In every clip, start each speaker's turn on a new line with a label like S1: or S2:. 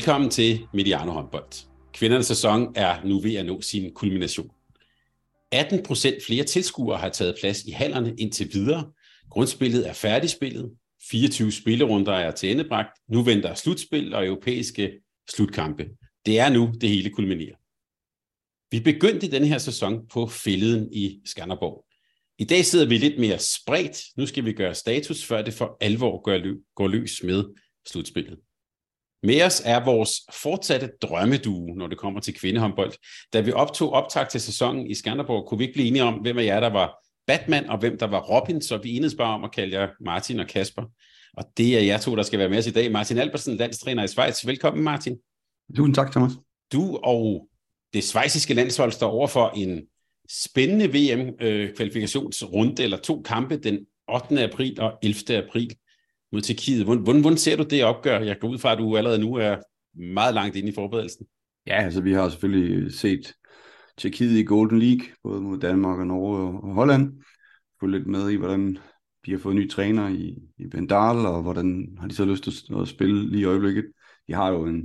S1: Velkommen til Mediano håndbold. Kvindernes sæson er nu ved at nå sin kulmination. 18 procent flere tilskuere har taget plads i hallerne indtil videre. Grundspillet er færdigspillet. 24 spillerunder er til endebragt. Nu venter slutspil og europæiske slutkampe. Det er nu, det hele kulminerer. Vi begyndte den her sæson på fælleden i Skanderborg. I dag sidder vi lidt mere spredt. Nu skal vi gøre status, før det for alvor går løs med slutspillet. Med os er vores fortsatte drømmedue, når det kommer til kvindehåndbold. Da vi optog optag til sæsonen i Skanderborg, kunne vi ikke blive enige om, hvem af jer, der var Batman, og hvem der var Robin, så vi enedes bare om at kalde jer Martin og Kasper. Og det er jer to, der skal være med os i dag. Martin Albersen, landstræner i Schweiz. Velkommen, Martin.
S2: Tusind tak, Thomas.
S1: Du og det svejsiske landshold står over for en spændende VM-kvalifikationsrunde, eller to kampe den 8. april og 11. april mod Tjekkiet. Hvordan, hvordan, hvordan ser du det opgør? Jeg går ud fra, at du allerede nu er meget langt inde i forberedelsen.
S2: Ja, altså vi har selvfølgelig set Tjekkiet i Golden League, både mod Danmark og Norge og Holland. Få lidt med i, hvordan de har fået ny træner i, i Bendal, og hvordan har de så lyst til at spille lige i øjeblikket. De har jo en,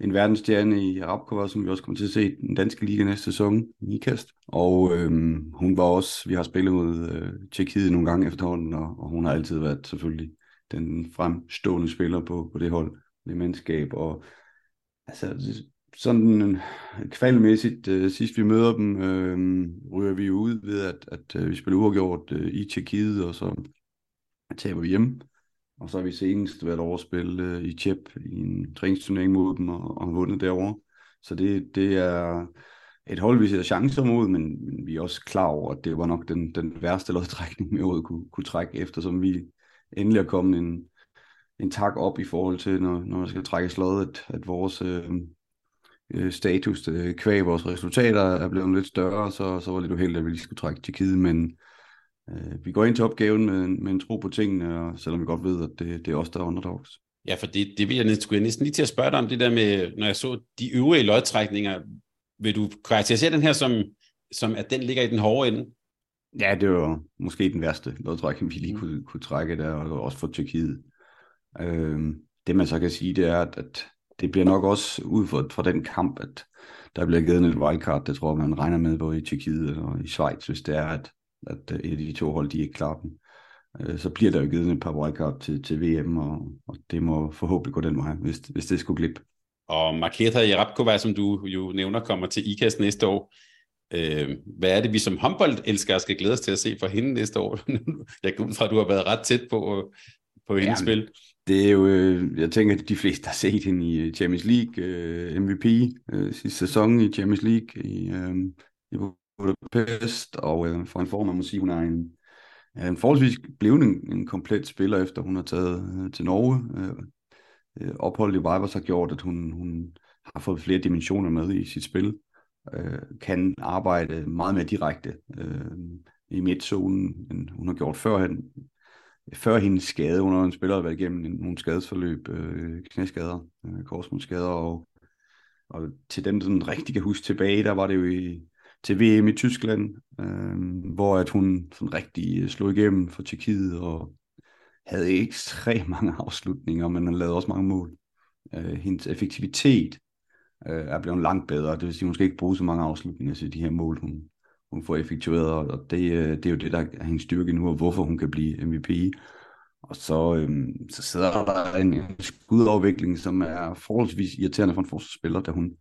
S2: en verdensstjerne i Rapkova, som vi også kommer til at se i den danske liga næste sæson Nikast. Og øhm, hun var også, vi har spillet mod øh, Tjekkiet nogle gange efterhånden, og, og hun har altid været selvfølgelig den fremstående spiller på, på det hold, det mandskab, og altså sådan kvalmæssigt, øh, sidst vi møder dem, øh, ryger vi ud ved, at, at øh, vi spiller uafgjort øh, i Tjekkiet, og så taber vi hjem. Og så har vi senest været overspil øh, i Tjep i en træningsturnering mod dem, og, og vundet derovre. Så det, det er et hold, vi ser chancer mod, men, men vi er også klar over, at det var nok den, den værste lodtrækning, vi overhovedet kunne, kunne trække, eftersom vi endelig er kommet en, en tak op i forhold til, når, når man skal trække slået, at, at vores øh, øh status øh, kvæg vores resultater er blevet lidt større, så, så var det lidt uheldigt, at vi lige skulle trække Tjekkiet, men øh, vi går ind til opgaven med, med en tro på tingene, og selvom vi godt ved, at det, det er os, der er underdogs.
S1: Ja, for det, det vil jeg næsten, jeg næsten lige til at spørge dig om, det der med, når jeg så de øvrige lodtrækninger, vil du karakterisere den her som, som at den ligger i den hårde ende?
S2: Ja, det var måske den værste lodtrækning, vi lige mm. kunne, kunne trække der, og også for Tyrkiet. Øhm, det man så kan sige, det er, at, at det bliver nok også ud fra, fra den kamp, at der bliver givet et wildcard, det tror man regner med både i Tyrkiet og i Schweiz, hvis det er, at, at et af de to hold, de ikke klarer dem. Øh, så bliver der jo givet et par wildcard til, til VM, og, og det må forhåbentlig gå den vej, hvis, hvis det skulle glippe.
S1: Og Marketa Jarabkova, som du jo nævner, kommer til IKAST næste år. Øh, hvad er det, vi som håndboldelskere skal glæde os til at se for hende næste år? jeg går ud fra, at du har været ret tæt på, på hendes ja, spil.
S2: Det er jo, øh, jeg tænker, at de fleste har set hende i Champions League, øh, MVP øh, sidste sæson i Champions League i, øh, i Budapest, og øh, for en form, man må sige, hun er en, en forholdsvis blevet en, en komplet spiller, efter hun har taget øh, til Norge. Øh, øh opholdet i Vibers har gjort, at hun, hun har fået flere dimensioner med i sit spil øh, kan arbejde meget mere direkte øh, i midtzonen, end hun har gjort før, før hendes skade. Hun har en spiller været igennem nogle skadesforløb, øh, knæskader, øh, korsmålsskader, og, og til dem, der sådan rigtig kan huske tilbage, der var det jo i, til VM i Tyskland, øh, hvor at hun sådan rigtig øh, slog igennem for Tjekkiet, og havde ekstremt mange afslutninger, men hun lavede også mange mål. Øh, hendes effektivitet øh, er blevet langt bedre. Det vil sige, hun skal ikke bruge så mange afslutninger til de her mål, hun, hun får effektueret, og det, øh, det er jo det, der er hendes styrke nu, og hvorfor hun kan blive MVP. Og så, øhm, så sidder der en, skudafvikling, som er forholdsvis irriterende for en forsvarsspiller, da hun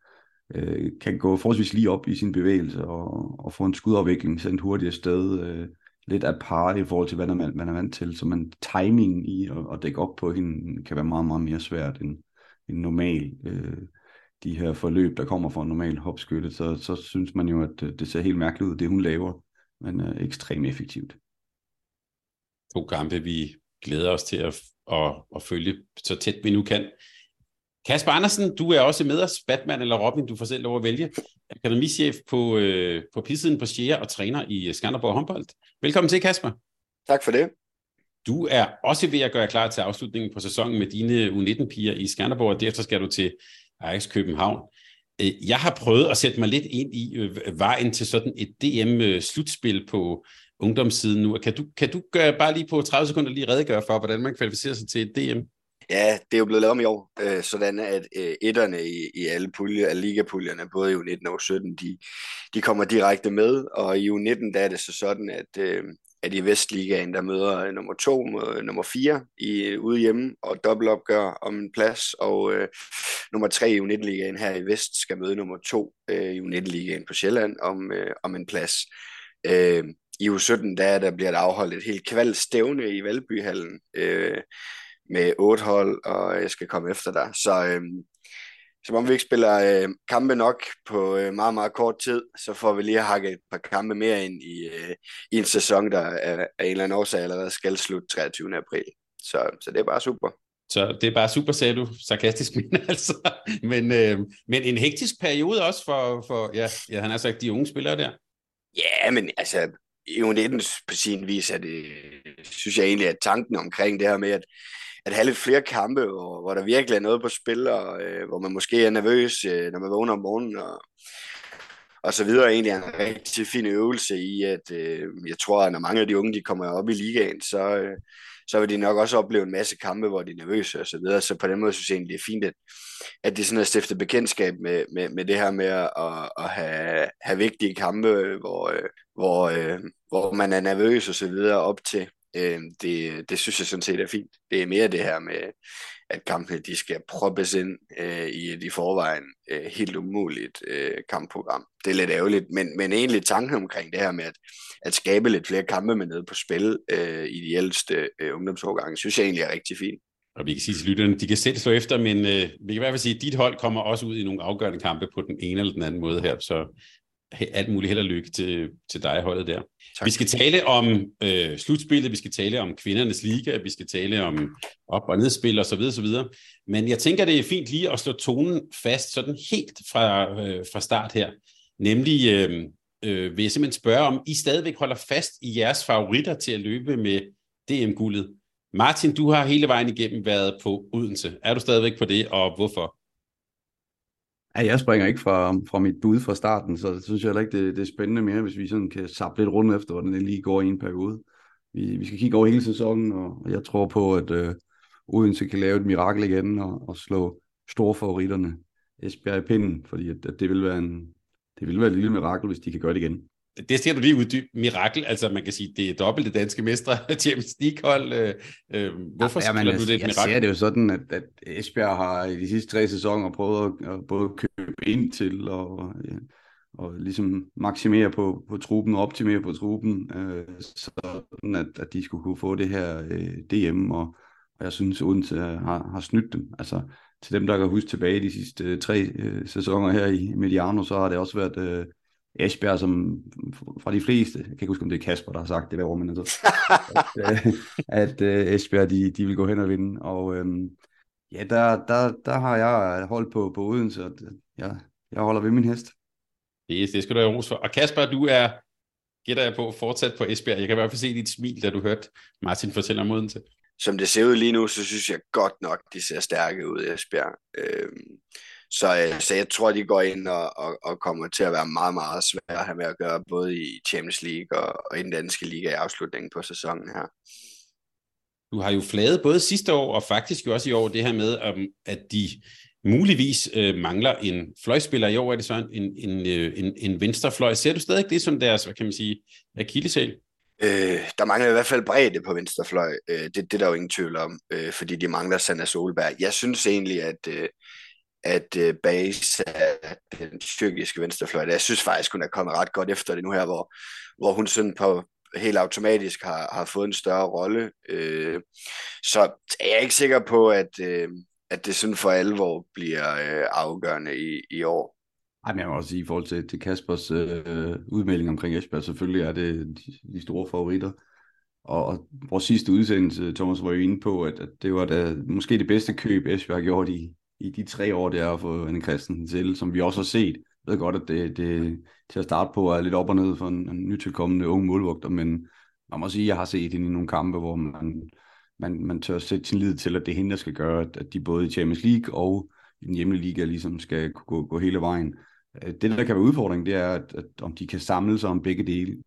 S2: øh, kan gå forholdsvis lige op i sin bevægelse og, og få en skudafvikling sendt hurtigt afsted. Øh, lidt apart i forhold til, hvad man, man er vant til. Så man timing i at, at dække op på hende kan være meget, meget mere svært end, end normal. Øh, de her forløb, der kommer fra en normal hopskytte, så, så synes man jo, at det ser helt mærkeligt ud, det hun laver, men øh, ekstremt effektivt.
S1: To kampe, vi glæder os til at, at, at følge så tæt vi nu kan. Kasper Andersen, du er også med os, Batman eller Robin, du får selv lov at vælge. Akademichef på, øh, på pissiden på Sjære og træner i Skanderborg håndbold. Velkommen til, Kasper.
S3: Tak for det.
S1: Du er også ved at gøre klar til afslutningen på sæsonen med dine U19-piger i Skanderborg, og derefter skal du til Ajax København. Øh, jeg har prøvet at sætte mig lidt ind i øh, vejen til sådan et DM-slutspil øh, på ungdomssiden nu. Kan du, kan du gøre, bare lige på 30 sekunder lige redegøre for, hvordan man kvalificerer sig til et DM?
S3: Ja, det er jo blevet lavet om i år, øh, sådan at øh, etterne i, i alle puljer, alle ligapuljerne, både i U19 og U17, de, de kommer direkte med, og i U19 der er det så sådan, at, øh, at i Vestligaen, der møder øh, nummer to mod øh, nummer fire i, øh, ude hjemme, og dobbeltopgør om en plads, og øh, nummer tre i U19-ligaen her i Vest skal møde nummer to øh, i U19-ligaen på Sjælland om, øh, om en plads. Øh, I U17, der, der bliver der afholdt et helt kvalstævne i Valbyhallen, øh, med otte hold, og jeg skal komme efter dig. Så øh, som om vi ikke spiller øh, kampe nok på øh, meget, meget kort tid, så får vi lige hakket et par kampe mere ind i, øh, i en sæson, der er, af en eller anden årsag allerede skal slutte 23. april. Så, så det er bare super.
S1: Så det er bare super, sagde du, sarkastisk, men altså. Men, øh, men en hektisk periode også for, for ja, ja, han har sagt, de unge spillere der.
S3: Ja, men altså, i U19 på sin vis er det, synes jeg egentlig, at tanken omkring det her med, at at have lidt flere kampe, hvor, hvor der virkelig er noget på spil, og øh, hvor man måske er nervøs, øh, når man vågner om morgenen, og, og så videre. Egentlig er en rigtig fin øvelse i, at øh, jeg tror, at når mange af de unge de kommer op i ligaen, så, øh, så vil de nok også opleve en masse kampe, hvor de er nervøse og så videre. Så på den måde synes jeg egentlig, det er fint, at, at de sådan har stiftet bekendtskab med, med, med det her med at, at have, have vigtige kampe, hvor, øh, hvor, øh, hvor man er nervøs og så videre op til. Øh, det, det synes jeg sådan set er fint. Det er mere det her med, at kampene de skal proppes ind øh, i et i forvejen øh, helt umuligt øh, kampprogram. Det er lidt ærgerligt, men, men egentlig tanken omkring det her med at, at skabe lidt flere kampe med nede på spil øh, i de ældste øh, ungdomsårgange, synes jeg egentlig er rigtig fint.
S1: Og vi kan sige til lytterne, de kan selv slå efter, men øh, vi kan i hvert fald sige, at dit hold kommer også ud i nogle afgørende kampe på den ene eller den anden måde her, så alt muligt held og lykke til, til dig holdet der. Tak. Vi skal tale om øh, slutspillet, vi skal tale om kvindernes liga, vi skal tale om op- og nedspil og så videre, så videre. Men jeg tænker, det er fint lige at slå tonen fast sådan helt fra, øh, fra start her. Nemlig øh, øh, vil jeg simpelthen spørge, om I stadigvæk holder fast i jeres favoritter til at løbe med DM-guldet. Martin, du har hele vejen igennem været på Odense. Er du stadigvæk på det, og hvorfor?
S2: Ja, jeg springer ikke fra, fra mit bud fra starten, så det synes jeg heller ikke, det, det er spændende mere, hvis vi sådan kan sappe lidt rundt efter, hvordan det lige går i en periode. Vi, vi skal kigge over hele sæsonen, og, og jeg tror på, at øh, Odense kan lave et mirakel igen og, og slå store favoritterne Esbjerg i pinden, fordi at, at det, vil være en, det vil være et lille mirakel, hvis de kan gøre det igen
S1: det ser du lige uddybe. Mirakel, altså man kan sige, det er dobbelte danske mestre, Champions League-hold. Øh, øh, hvorfor ja,
S2: ja, du det et mirakel? Jeg ser det jo sådan, at, at Esbjerg har i de sidste tre sæsoner prøvet at, at både købe ind til og, ja, og ligesom maksimere på, på truppen og optimere på truppen, øh, sådan at, at de skulle kunne få det her øh, DM, og, og jeg synes, Odense har, har snydt dem. Altså til dem, der kan huske tilbage de sidste øh, tre øh, sæsoner her i Mediano, så har det også været... Øh, Esbjerg, som fra de fleste, jeg kan ikke huske, om det er Kasper, der har sagt det hver år, men altså, at, øh, at uh, Esbjerg, de, de vil gå hen og vinde, og øhm, ja, der, der, der har jeg holdt på, på Odense, og jeg, jeg holder ved min hest.
S1: Det, det skal du have ros for. Og Kasper, du er, gætter jeg på, fortsat på Esbjerg. Jeg kan i hvert fald se dit smil, da du hørte Martin fortælle om Odense.
S3: Som det ser ud lige nu, så synes jeg godt nok, de ser stærke ud, Esbjerg. Øhm, så, øh, så jeg tror, de går ind og, og, og kommer til at være meget, meget svære at have med at gøre, både i Champions League og, og i den danske liga i afslutningen på sæsonen her.
S1: Du har jo flaget både sidste år og faktisk jo også i år det her med, at de muligvis øh, mangler en fløjspiller i år. Er det så en, en, øh, en, en venstrefløj? Ser du stadig det som deres, hvad kan man sige, akilleshæl?
S3: Øh, der mangler i hvert fald bredde på venstrefløj. Øh, det, det er der jo ingen tvivl om, øh, fordi de mangler Sanna Solberg. Jeg synes egentlig, at, øh, at øh, base af den tyrkiske venstrefløj. Jeg synes faktisk, hun er kommet ret godt efter det nu her, hvor, hvor hun sådan på helt automatisk har, har fået en større rolle. Øh, så er jeg ikke sikker på, at, øh, at det sådan for alvor bliver øh, afgørende i, i år.
S2: Ej, men jeg må også sige, i forhold til, til Kaspers øh, udmelding omkring Esbjerg, selvfølgelig er det de, de store favoritter. Og, og vores sidste udsendelse, Thomas var jo inde på, at, at det var da, måske det bedste køb, Esbjerg har gjort i, i de tre år, det er at få Anne Christensen til, som vi også har set. Jeg ved godt, at det, det til at starte på er lidt op og ned for en, en nytilkommende ung målvogter, men man må sige, at jeg har set hende i nogle kampe, hvor man, man, man tør sætte sin lid til, at det er hende, der skal gøre, at, at de både i Champions League og i den hjemlige liga ligesom skal gå, gå hele vejen. Øh, det, der kan være udfordring, det er, at, at om de kan samle sig om begge dele.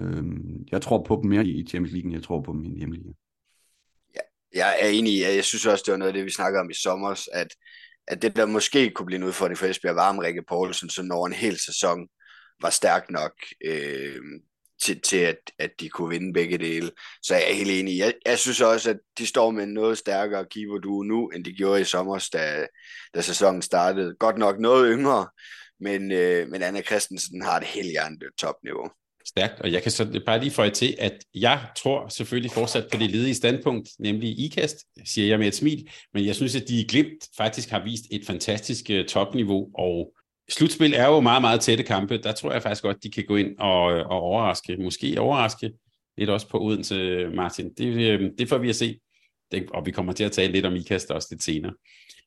S2: Øhm, jeg tror på dem mere i Champions League, end jeg tror på dem i hjemlige.
S3: Ja, jeg er enig i, jeg synes også, det var noget af det, vi snakkede om i sommer, at, at det, der måske kunne blive en udfordring for Esbjerg, var om Rikke Poulsen, så når en hel sæson var stærk nok øh, til, til at, at de kunne vinde begge dele. Så jeg er helt enig. Jeg, jeg synes også, at de står med en noget stærkere keeper du nu, end de gjorde i sommer, da, da sæsonen startede. Godt nok noget yngre, men, øh, men Anna Christensen har et helt hjernet topniveau.
S1: Stærkt, og jeg kan så bare lige få til, at jeg tror selvfølgelig fortsat på det ledige standpunkt, nemlig IKAST, siger jeg med et smil, men jeg synes, at de i glimt faktisk har vist et fantastisk øh, topniveau, og slutspil er jo meget, meget tætte kampe. Der tror jeg faktisk godt, de kan gå ind og, øh, og overraske, måske overraske lidt også på Odense, øh, Martin. Det, det får vi at se, det, og vi kommer til at tale lidt om IKAST også lidt senere.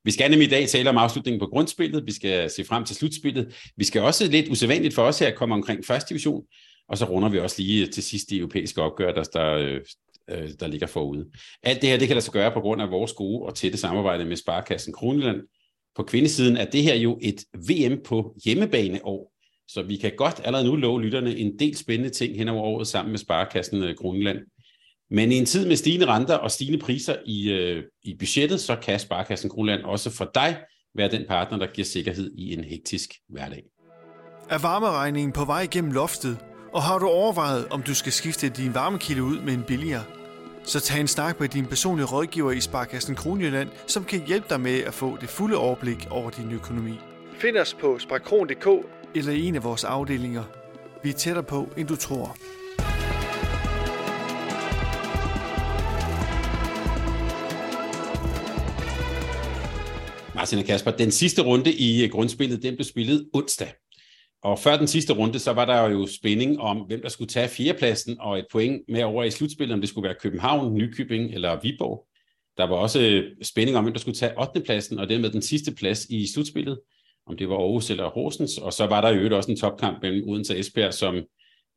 S1: Vi skal nemlig i dag tale om afslutningen på grundspillet, vi skal se frem til slutspillet. Vi skal også lidt usædvanligt for os her komme omkring første division, og så runder vi også lige til sidst de europæiske opgør, der, der, øh, øh, der ligger forude. Alt det her, det kan lade sig gøre på grund af vores gode og tætte samarbejde med Sparkassen Kroneland. På kvindesiden er det her jo et VM på hjemmebane år, så vi kan godt allerede nu love lytterne en del spændende ting hen over året sammen med Sparkassen øh, Kroneland. Men i en tid med stigende renter og stigende priser i, øh, i budgettet, så kan Sparkassen Kroneland også for dig være den partner, der giver sikkerhed i en hektisk hverdag.
S4: Er varmeregningen på vej gennem loftet, og har du overvejet, om du skal skifte din varmekilde ud med en billigere? Så tag en snak med din personlige rådgiver i Sparkassen Kronjylland, som kan hjælpe dig med at få det fulde overblik over din økonomi. Find os på sparkron.dk eller i en af vores afdelinger. Vi er tættere på, end du tror.
S1: Martin og Kasper, den sidste runde i øh, grundspillet, den blev spillet onsdag. Og før den sidste runde, så var der jo spænding om, hvem der skulle tage fjerdepladsen og et point med over i slutspillet, om det skulle være København, Nykøbing eller Viborg. Der var også øh, spænding om, hvem der skulle tage 8. pladsen, og dermed den sidste plads i slutspillet, om det var Aarhus eller Horsens. Og så var der jo også en topkamp mellem Odense og Esbjerg, som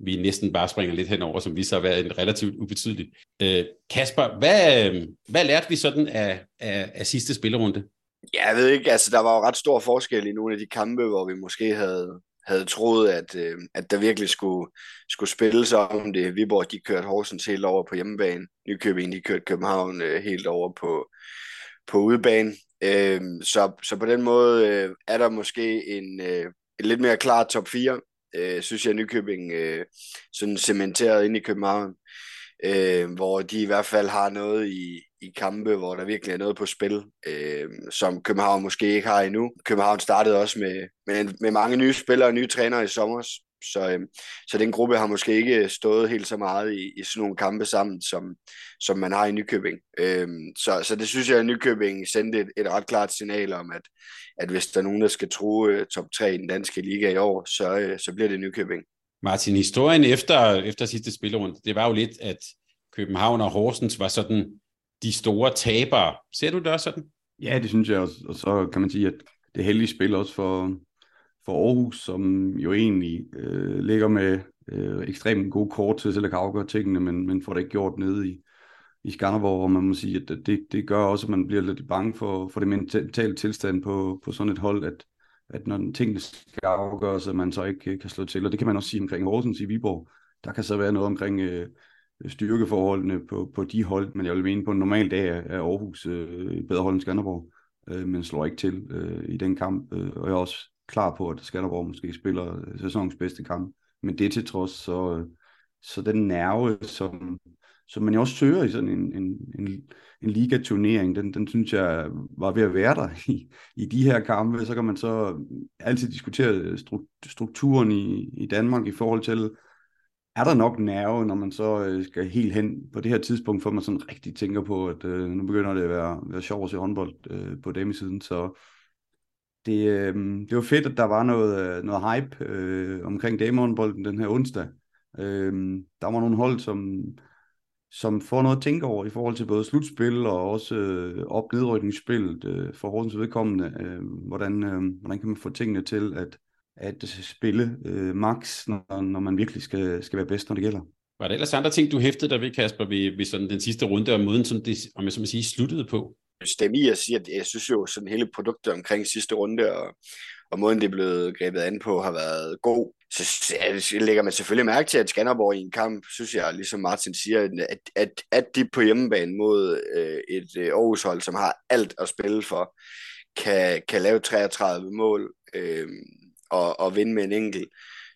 S1: vi næsten bare springer lidt henover, som vi så har været en relativt ubetydelig. Øh, Kasper, hvad, øh, hvad lærte vi sådan af, af, af sidste spillerunde?
S3: Ja, jeg ved ikke, altså der var jo ret stor forskel i nogle af de kampe, hvor vi måske havde, havde troet, at, øh, at der virkelig skulle, skulle spilles om det. Viborg, de kørte Horsens helt over på hjemmebane. Nykøbing, de kørte København øh, helt over på, på udebane. Øh, så, så på den måde øh, er der måske en, øh, en lidt mere klar top 4, øh, synes jeg, Nykøbing øh, sådan cementeret ind i København øh, hvor de i hvert fald har noget i, i kampe, hvor der virkelig er noget på spil, øh, som København måske ikke har endnu. København startede også med, med, med mange nye spillere og nye trænere i sommer, så, øh, så den gruppe har måske ikke stået helt så meget i, i sådan nogle kampe sammen, som, som man har i Nykøbing. Øh, så, så det synes jeg, at Nykøbing sendte et, et ret klart signal om, at, at hvis der er nogen, der skal true øh, top 3 i den danske liga i år, så, øh, så bliver det Nykøbing.
S1: Martin, historien efter, efter sidste spillerunde, det var jo lidt, at København og Horsens var sådan de store tabere. Ser du det også sådan?
S2: Ja, det synes jeg også. Og så kan man sige, at det heldige spil også for, for Aarhus, som jo egentlig øh, ligger med øh, ekstremt gode kort til selv at afgøre tingene, men, men får det ikke gjort nede i, i Skanderborg, hvor man må sige, at det, det gør også, at man bliver lidt bange for, for det mentale tilstand på, på sådan et hold, at, at når tingene skal afgøres, at man så ikke øh, kan slå til. Og det kan man også sige omkring Horsens i Viborg. Der kan så være noget omkring øh, styrkeforholdene på, på de hold, men jeg vil mene, på en normal dag er Aarhus øh, bedre hold end Skanderborg, øh, men slår ikke til øh, i den kamp, øh, og jeg er også klar på, at Skanderborg måske spiller øh, sæsonens bedste kamp, men det til trods, så, øh, så den nerve, som, som man jo også søger i sådan en, en, en, en ligaturnering, den, den synes jeg var ved at være der i, i de her kampe. Så kan man så altid diskutere strukturen i, i Danmark i forhold til, er der nok nerve, når man så øh, skal helt hen på det her tidspunkt, for man sådan rigtig tænker på, at øh, nu begynder det at være, være sjovt at se håndbold øh, på damesiden, så det, øh, det var fedt, at der var noget, øh, noget hype øh, omkring damehåndbolden den her onsdag. Øh, der var nogle hold, som, som får noget at tænke over i forhold til både slutspil og også øh, op-nedrykningsspillet øh, for Horsens vedkommende. Øh, hvordan, øh, hvordan kan man få tingene til at, at spille øh, max, når, når man virkelig skal, skal være bedst, når det gælder.
S1: Var der ellers andre ting, du hæftede dig ved, Kasper, ved, ved sådan den sidste runde, og måden, som det, om jeg så må sige, sluttede på?
S3: Stemme i at sige, at jeg synes jo, sådan hele produktet omkring sidste runde, og, og måden det er blevet grebet an på, har været god. Så ja, lægger man selvfølgelig mærke til, at Skanderborg i en kamp, synes jeg, ligesom Martin siger, at, at, at de på hjemmebane mod øh, et øh, Aarhus-hold, som har alt at spille for, kan, kan lave 33 mål. Øh, og, og vinde med en enkelt,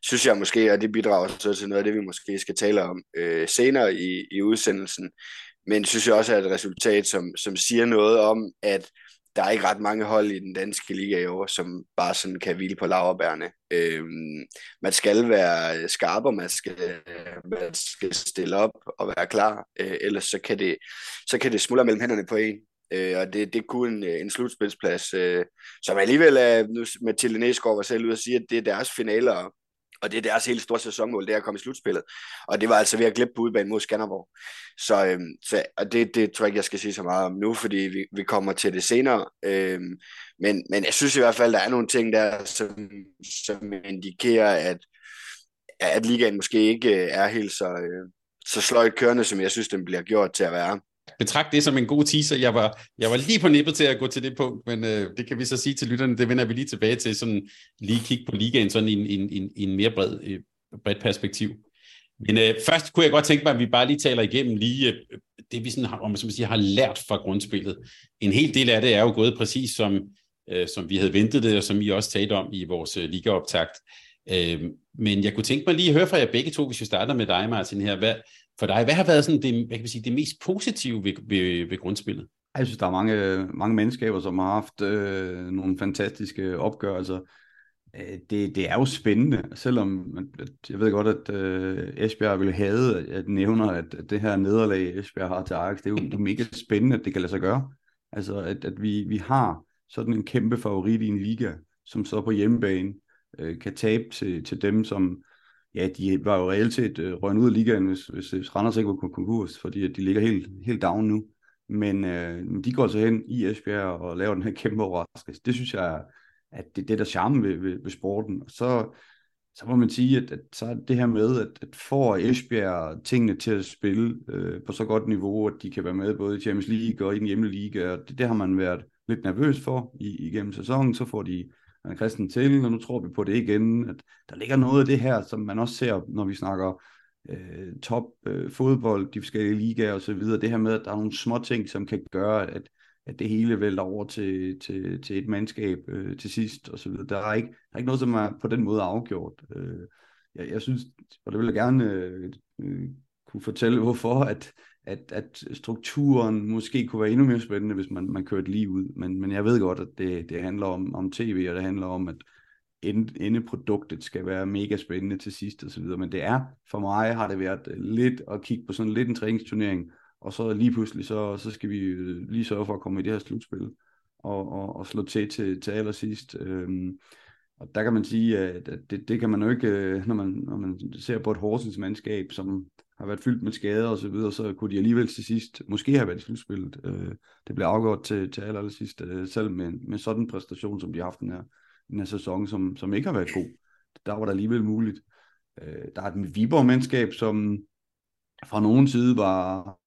S3: synes jeg måske, og det bidrager så til noget af det, vi måske skal tale om øh, senere i, i udsendelsen. Men synes jeg også er et resultat, som, som siger noget om, at der er ikke ret mange hold i den danske liga i år, som bare sådan kan hvile på laverbærene. Øhm, man skal være skarp, og man skal, man skal stille op og være klar, øh, ellers så kan, det, så kan det smuldre mellem hænderne på en. Øh, og det, det kunne øh, en, en slutspilsplads, øh, som alligevel er, nu Mathilde Næsgaard var selv ude og sige, at det er deres finaler, og det er deres helt store sæsonmål, det er at komme i slutspillet. Og det var altså ved at glippe på udbanen mod Skanderborg. Så, øhm, så og det, det tror jeg ikke, jeg skal sige så meget om nu, fordi vi, vi kommer til det senere. Øhm, men, men jeg synes i hvert fald, der er nogle ting der, som, som indikerer, at, at ligaen måske ikke øh, er helt så, øh, så sløjt kørende, som jeg synes, den bliver gjort til at være
S1: betragt det som en god teaser. Jeg var, jeg var lige på nippet til at gå til det punkt, men øh, det kan vi så sige til lytterne, det vender vi lige tilbage til, sådan lige kigge på ligaen sådan i en, en, en, en mere bred, øh, bredt perspektiv. Men øh, først kunne jeg godt tænke mig, at vi bare lige taler igennem lige øh, det, vi sådan har, om som siger, har lært fra grundspillet. En hel del af det er jo gået præcis som, øh, som vi havde ventet det, og som I også talte om i vores øh, ligaoptakt. Øh, men jeg kunne tænke mig lige at høre fra jer begge to, hvis vi starter med dig, Martin, her. Hvad, for dig. Hvad har været sådan det, hvad kan vi sige, det mest positive ved, ved, ved grundspillet?
S2: Jeg synes, der er mange, mange mennesker, som har haft øh, nogle fantastiske opgørelser. Øh, det, det er jo spændende, selvom jeg ved godt, at øh, Esbjerg ville have, at nævner, at, at det her nederlag, Esbjerg har til Ajax, det er jo det er mega spændende, at det kan lade sig gøre. Altså, at, at vi, vi har sådan en kæmpe favorit i en liga, som så på hjemmebane øh, kan tabe til, til dem, som ja, de var jo reelt set øh, røgnet ud af ligaen, hvis, hvis, hvis Randers ikke var konkurs, fordi at de ligger helt, helt down nu. Men øh, de går så hen i Esbjerg og laver den her kæmpe overraskelse. Det synes jeg, at det, er det der charme ved, ved, ved sporten. Og så, så må man sige, at, at så er det her med, at, at får Esbjerg tingene til at spille øh, på så godt niveau, at de kan være med både i Champions League og i den hjemlige liga, og det, det har man været lidt nervøs for i, igennem sæsonen, så får de Anna kristen til, og nu tror vi på det igen, at der ligger noget af det her, som man også ser, når vi snakker øh, top øh, fodbold, de forskellige ligaer og så videre, det her med, at der er nogle små ting, som kan gøre, at, at det hele vælter over til, til, til et mandskab øh, til sidst og så videre. Der er, ikke, der er ikke noget, som er på den måde afgjort. Øh, jeg, jeg synes, og det vil jeg gerne øh, øh kunne fortælle, hvorfor, at, at, at strukturen måske kunne være endnu mere spændende, hvis man, man kørte lige ud. Men, men jeg ved godt, at det, det handler om, om tv, og det handler om, at endeproduktet skal være mega spændende til sidst og så videre. Men det er, for mig har det været lidt at kigge på sådan lidt en træningsturnering, og så lige pludselig, så, så skal vi lige sørge for at komme i det her slutspil, og, og, og slå til til, til allersidst. Øhm, og der kan man sige, at det, det kan man jo ikke, øh, når man, når man ser på et Horsens mandskab, som har været fyldt med skader og så videre, så kunne de alligevel til sidst måske have været i slutspillet. Øh, det blev afgjort til, til aller, aller sidst, øh, selv med, med sådan en præstation, som de har haft den her, den her sæson, som, som ikke har været god. Der var der alligevel muligt. Øh, der er et Viborg-mandskab, som fra nogen side var,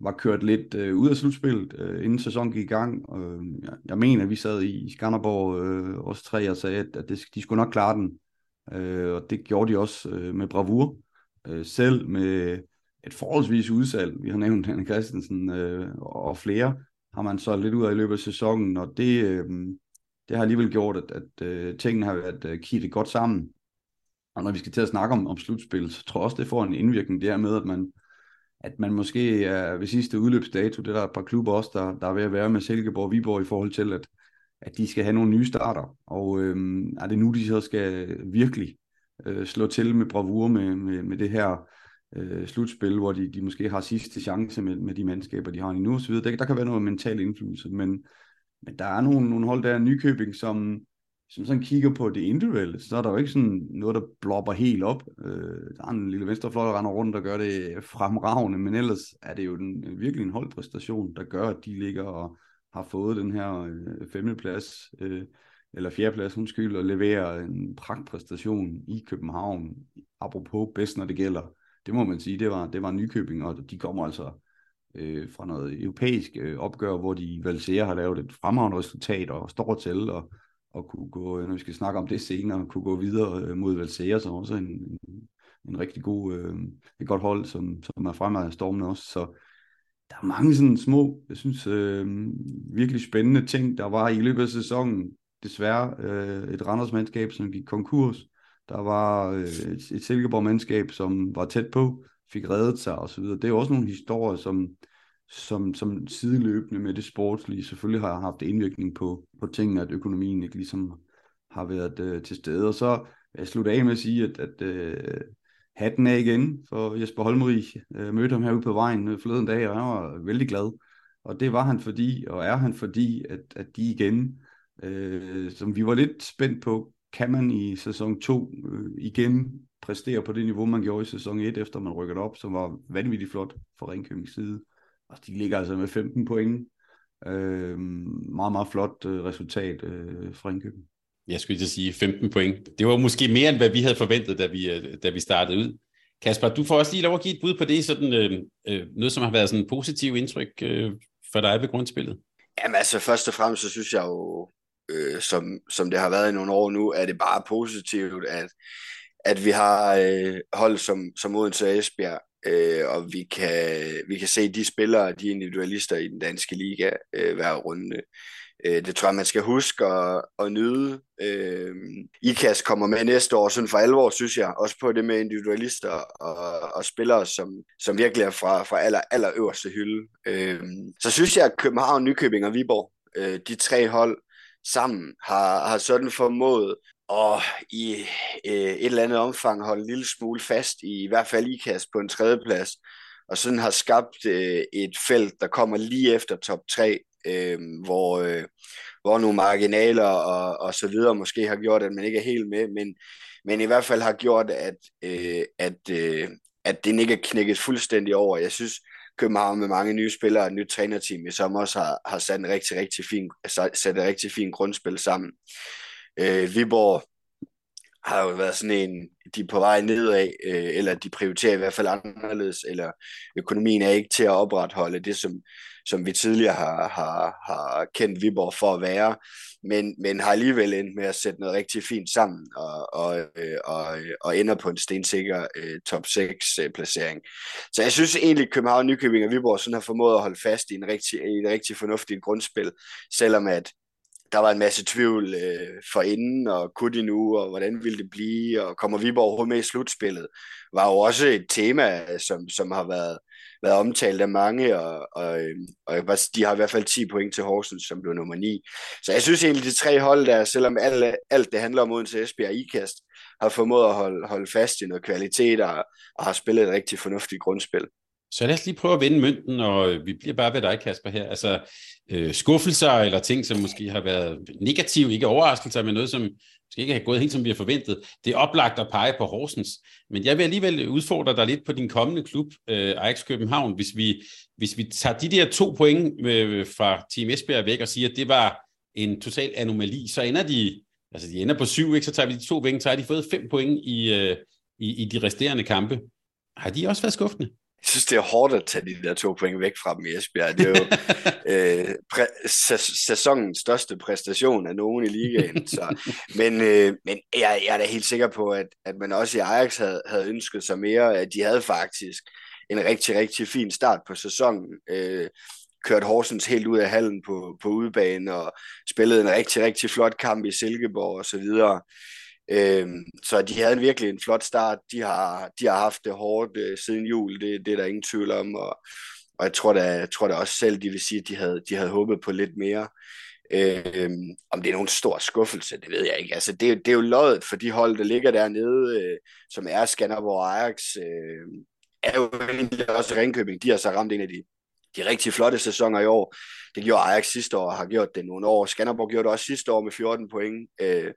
S2: var kørt lidt øh, ud af slutspillet, øh, inden sæsonen gik i gang. Øh, jeg, jeg mener, at vi sad i Skanderborg, øh, os tre, og sagde, at, at det, de skulle nok klare den. Øh, og det gjorde de også øh, med bravur øh, selv med et forholdsvis udsalg. Vi har nævnt Henrik Christensen øh, og flere har man så lidt ud af i løbet af sæsonen, og det, øh, det har alligevel gjort, at, at øh, tingene har været øh, kittet godt sammen. Og når vi skal til at snakke om, om slutspil, så tror jeg også, det får en indvirkning der med, at man, at man måske er ved sidste udløbsdato, det er der et par klubber også, der, der er ved at være med Silkeborg og Viborg i forhold til, at, at de skal have nogle nye starter. Og øh, er det nu, de så skal virkelig øh, slå til med bravur med, med, med det her øh, slutspil, hvor de, de måske har sidste chance med, med de mandskaber, de har lige nu osv. Der, der kan være noget mental indflydelse, men, men der er nogle, nogle hold der i Nykøbing, som, som sådan kigger på det individuelle, så er der jo ikke sådan noget, der blopper helt op. Øh, der er en lille venstrefløj, der render rundt, og gør det fremragende, men ellers er det jo den, virkelig en holdpræstation, der gør, at de ligger og har fået den her øh, femteplads, øh, eller fjerdeplads, undskyld, og leverer en pragtpræstation i København, apropos bedst, når det gælder. Det må man sige, det var, det var Nykøbing, og de kommer altså øh, fra noget europæisk øh, opgør, hvor de i har lavet et fremragende resultat og står til, og og kunne gå, øh, når vi skal snakke om det senere, kunne gå videre øh, mod Valsea, som også en, en, en rigtig god, øh, et godt hold, som, som er fremad af stormen også. Så der er mange sådan små, jeg synes, øh, virkelig spændende ting, der var i løbet af sæsonen. Desværre øh, et Randers-mandskab, som gik konkurs. Der var øh, et, et Silkeborg-mandskab, som var tæt på, fik reddet sig osv. Det er også nogle historier, som, som, som sideløbende med det sportslige selvfølgelig har haft indvirkning på, på tingene, at økonomien ikke ligesom har været øh, til stede. Og så øh, jeg slutter af med at sige, at, at øh, hatten er igen for Jesper Holmeri. Jeg mødte ham herude på vejen øh, forleden dag, og han var vældig glad. Og det var han fordi, og er han fordi, at, at de igen, øh, som vi var lidt spændt på, kan man i sæson 2 øh, igen præstere på det niveau, man gjorde i sæson 1, efter man rykkede op, som var vanvittigt flot for Ringkøbings side. Og de ligger altså med 15 point. Øh, meget, meget flot øh, resultat øh, fra Ringkøbing.
S1: Jeg skulle ikke sige 15 point. Det var måske mere, end hvad vi havde forventet, da vi, øh, da vi startede ud. Kasper, du får også lige lov at give et bud på det, sådan, øh, øh, noget som har været sådan en positiv indtryk øh, for dig ved grundspillet.
S3: Jamen altså, først og fremmest, så synes jeg jo, øh, som, som det har været i nogle år nu, er det bare positivt, at, at vi har øh, hold som, som Odense og Esbjerg, øh, og vi kan, vi kan se de spillere, de individualister i den danske liga øh, hver runde. Øh, det tror jeg, man skal huske at, at nyde. Øh, IKAS kommer med næste år, sådan for alvor, synes jeg, også på det med individualister og, og spillere, som, som virkelig er fra, fra aller, aller øverste hylde. Øh, så synes jeg, at København, Nykøbing og Viborg, øh, de tre hold, sammen har, har sådan formået og i øh, et eller andet omfang holde en lille smule fast i i hvert fald IKAS på en tredjeplads, og sådan har skabt øh, et felt, der kommer lige efter top 3, øh, hvor, øh, hvor nogle marginaler og, og så videre måske har gjort, at man ikke er helt med, men, men i hvert fald har gjort, at, øh, at, øh, at det ikke er knækket fuldstændig over. Jeg synes, København med mange nye spillere og et nyt trænerteam, som også har, har sat, en rigtig, rigtig fin, sat et rigtig fint grundspil sammen. Øh, Viborg har jo været sådan en, de er på vej nedad, øh, eller de prioriterer i hvert fald anderledes, eller økonomien er ikke til at opretholde det, som, som vi tidligere har, har, har kendt Viborg for at være, men, men har alligevel endt med at sætte noget rigtig fint sammen, og, og, øh, og, og ender på en stensikker øh, top 6 øh, placering. Så jeg synes egentlig, at København, Nykøbing og Viborg sådan har formået at holde fast i en rigtig, i et rigtig fornuftigt grundspil, selvom at der var en masse tvivl øh, for inden, og kunne de nu, og hvordan ville det blive, og kommer Viborg overhovedet med i slutspillet, var jo også et tema, som, som har været, været omtalt af mange, og, og, øhm, og de har i hvert fald 10 point til Horsens, som blev nummer 9. Så jeg synes egentlig, de tre hold der, selvom alt, alt det handler om Odense Esbjerg og IKAST, har formået at holde, holde fast i noget kvalitet, og, og har spillet et rigtig fornuftigt grundspil.
S1: Så lad os lige prøve at vende mønten, og øh, vi bliver bare ved dig, Kasper, her. Altså øh, skuffelser eller ting, som måske har været negative, ikke overraskelser, men noget, som måske ikke have gået helt, som vi har forventet. Det er oplagt at pege på Horsens, men jeg vil alligevel udfordre dig lidt på din kommende klub, øh, Ajax København, hvis vi, hvis vi tager de der to point øh, fra Team Esbjerg væk og siger, at det var en total anomali, så ender de, altså de ender på syv, ikke? så tager vi de to point, så har de fået fem point i, øh, i, i de resterende kampe. Har de også været skuffende?
S3: Jeg synes, det er hårdt at tage de der to point væk fra dem i Esbjerg. Det er jo øh, præ- sæsonens største præstation af nogen i ligaen. Så. Men, øh, men jeg, jeg er da helt sikker på, at, at man også i Ajax havde, havde ønsket sig mere. At de havde faktisk en rigtig, rigtig fin start på sæsonen. Øh, kørt Horsens helt ud af hallen på, på udebane og spillede en rigtig, rigtig flot kamp i Silkeborg og så videre. Øhm, så de havde en virkelig en flot start. De har, de har haft det hårdt øh, siden jul, det, det er der ingen tvivl om. Og, og jeg tror da, jeg tror da også selv, de vil sige, at de havde, de havde håbet på lidt mere. Øhm, om det er nogen stor skuffelse, det ved jeg ikke. Altså, det, det er jo løjet for de hold, der ligger dernede, øh, som er Skanderborg Ajax, øh, er jo egentlig også Ringkøbing. De har så ramt en af de, de rigtig flotte sæsoner i år. Det gjorde Ajax sidste år, og har gjort det nogle år. Skanderborg gjorde det også sidste år med 14 point. Øh,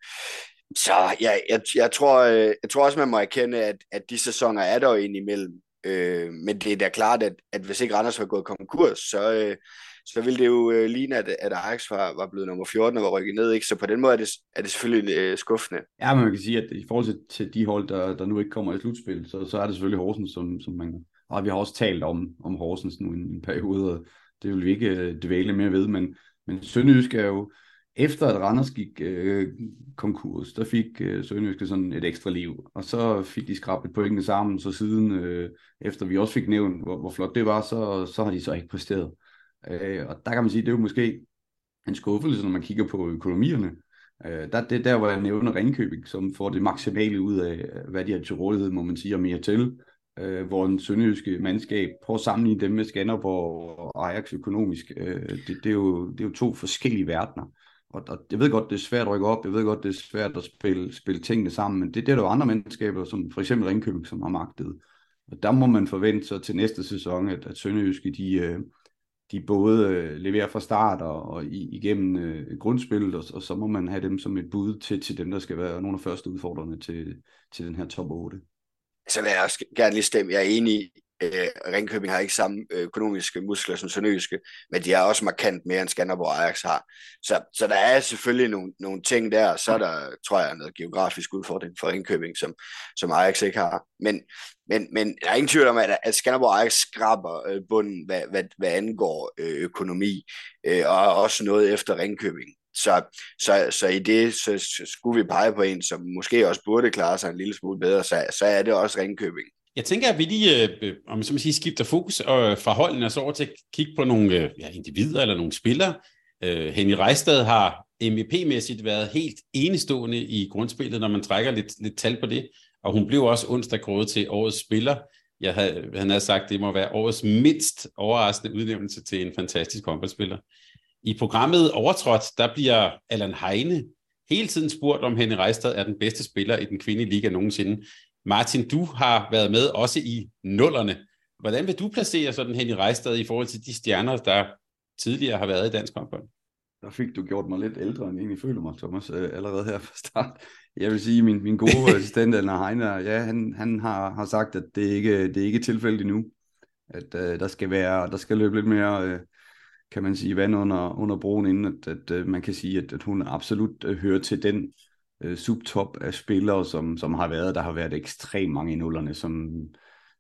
S3: så ja, jeg, jeg, tror, øh, jeg tror også, man må erkende, at, at de sæsoner er der jo indimellem. Øh, men det er da klart, at, at hvis ikke Randers var gået konkurs, så, øh, så ville det jo øh, ligne, at, at Ajax var, var blevet nummer 14 og var rykket ned. Ikke? Så på den måde er det, er det selvfølgelig øh, skuffende.
S2: Ja, men man kan sige, at i forhold til, til de hold, der, der nu ikke kommer i slutspil, så, så er det selvfølgelig Horsens, som, som man... Og vi har også talt om, om Horsens nu i en, en periode, og det vil vi ikke øh, dvæle mere ved, men, men Sønderjysk er jo, efter at Randers gik øh, konkurs, der fik øh, Sønderjyske sådan et ekstra liv, og så fik de skrabet pointene sammen, så siden, øh, efter vi også fik nævnt, hvor, hvor flot det var, så, så har de så ikke præsteret. Øh, og der kan man sige, det er jo måske en skuffelse, når man kigger på økonomierne. Øh, der, det er der, hvor jeg nævner Ringkøbing, som får det maksimale ud af, hvad de har til rådighed, må man sige, og mere til. Øh, hvor en sønderjyske mandskab, prøver at sammenligne dem med Skanderborg og Ajax økonomisk. Øh, det, det, er jo, det er jo to forskellige verdener. Og, og jeg ved godt, det er svært at rykke op, jeg ved godt, det er svært at spille, spille tingene sammen, men det, det er der jo andre mandskaber, som for eksempel Ringkøbing, som har magtet. Og der må man forvente sig til næste sæson, at, at Sønderjyske, de, øh, de både øh, leverer fra start og, og igennem øh, grundspillet, og, og så må man have dem som et bud til, til dem, der skal være nogle af første udfordrende til, til den her top 8.
S3: Så vil jeg også gerne lige stemme, jeg er enig Øh, Ringkøbing har ikke samme økonomiske muskler som Sønderjyske, men de er også markant mere end Skanderborg og Ajax har. Så, så der er selvfølgelig nogle, nogle ting der, så er der, tror jeg, noget geografisk udfordring for Ringkøbing, som, som Ajax ikke har. Men, men, men der er ingen tvivl om, at, at Skanderborg og Ajax skraber øh, bunden, hvad, hvad, hvad angår øh, økonomi, øh, og også noget efter Ringkøbing. Så, så, så i det så skulle vi pege på en, som måske også burde klare sig en lille smule bedre, så, så er det også Ringkøbing.
S1: Jeg tænker, at vi lige, øh, om så man siger, skifter fokus øh, fra holdene og så over til at kigge på nogle øh, ja, individer eller nogle spillere. Øh, Henrik Reistad har MVP-mæssigt været helt enestående i grundspillet, når man trækker lidt, lidt tal på det. Og hun blev også onsdag kåret til årets spiller. Jeg havde, han havde sagt, at det må være årets mindst overraskende udnævnelse til en fantastisk håndboldspiller. I programmet Overtrådt, der bliver Allan Heine hele tiden spurgt, om Henrik Reistad er den bedste spiller i den kvindelige liga nogensinde. Martin, du har været med også i nullerne. Hvordan vil du placere sådan hen i Rejstad i forhold til de stjerner, der tidligere har været i dansk håndbold?
S2: Der fik du gjort mig lidt ældre, end jeg egentlig føler mig, Thomas, øh, allerede her fra start. Jeg vil sige, min, min gode assistent, Anna Heiner, ja, han, han har, har sagt, at det ikke det er ikke tilfældigt endnu. At uh, der skal være, der skal løbe lidt mere, uh, kan man sige, vand under, under broen, inden at, at uh, man kan sige, at, at hun absolut uh, hører til den øh, subtop af spillere, som, som har været. Der har været ekstremt mange i nullerne, som,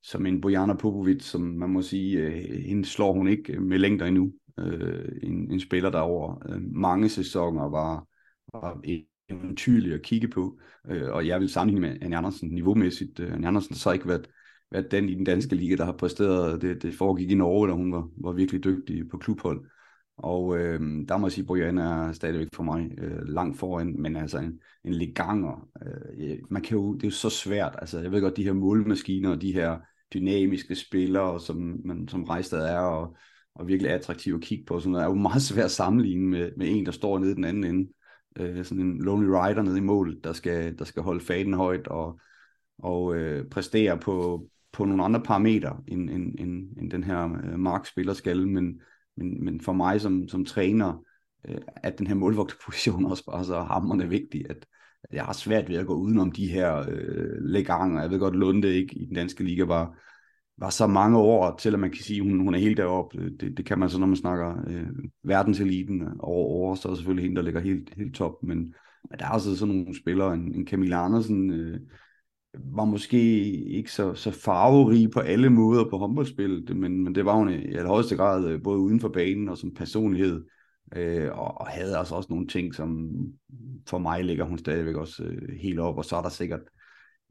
S2: som en Bojana Popovic, som man må sige, øh, hende slår hun ikke øh, med længder endnu. Øh, en, en spiller, der over øh, mange sæsoner var, var eventyrlig at kigge på. Øh, og jeg vil sammenligne med Anne Andersen niveaumæssigt. Øh, Anne Andersen har så ikke været, været den i den danske liga, der har præsteret. Det, det foregik i Norge, da hun var, var virkelig dygtig på klubhold. Og øh, der må jeg sige, at Brian er stadigvæk for mig øh, langt foran, men altså en, en leganger, øh, man kan jo, det er jo så svært, altså jeg ved godt, de her målmaskiner og de her dynamiske spillere, som, man, som Rejstad er, og, og virkelig attraktive at kigge på, sådan noget, er jo meget svært at sammenligne med, med en, der står nede den anden ende. Øh, sådan en lonely rider nede i mål, der skal, der skal holde faden højt og, og øh, præstere på, på nogle andre parametre, end, end, end, end den her øh, markspiller skal, men men, men for mig som, som træner, øh, at den her målvogterposition også bare så hammerne vigtig, at, at jeg har svært ved at gå udenom de her øh, leganger. Jeg ved godt, Lunde ikke i den danske liga var, var så mange år til, at man kan sige, at hun, hun er helt deroppe. Øh, det, det kan man så, når man snakker øh, verdenseliten over over, så er der selvfølgelig hende, der ligger helt, helt top. Men, men der er også sådan nogle spillere, en, en Camilla Andersen, øh, var måske ikke så, så farverig på alle måder på håndboldspillet, men, men det var hun i allerhøjeste grad øh, både uden for banen og som personlighed, øh, og, og havde altså også nogle ting, som for mig ligger hun stadigvæk også øh, helt op, og så er der sikkert,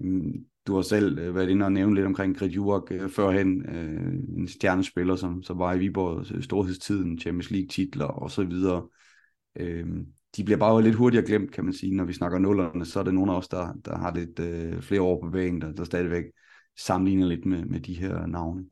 S2: øh, du har selv øh, været inde og nævne lidt omkring Grit Jurek øh, førhen, øh, en stjernespiller, som, som var i Viborg øh, storhedstiden, Champions League titler og så videre. Øh, de bliver bare lidt hurtigere glemt, kan man sige. Når vi snakker nullerne, så er det nogle af os, der, der har lidt øh, flere år på vægen, der, der stadigvæk sammenligner lidt med, med de her navne.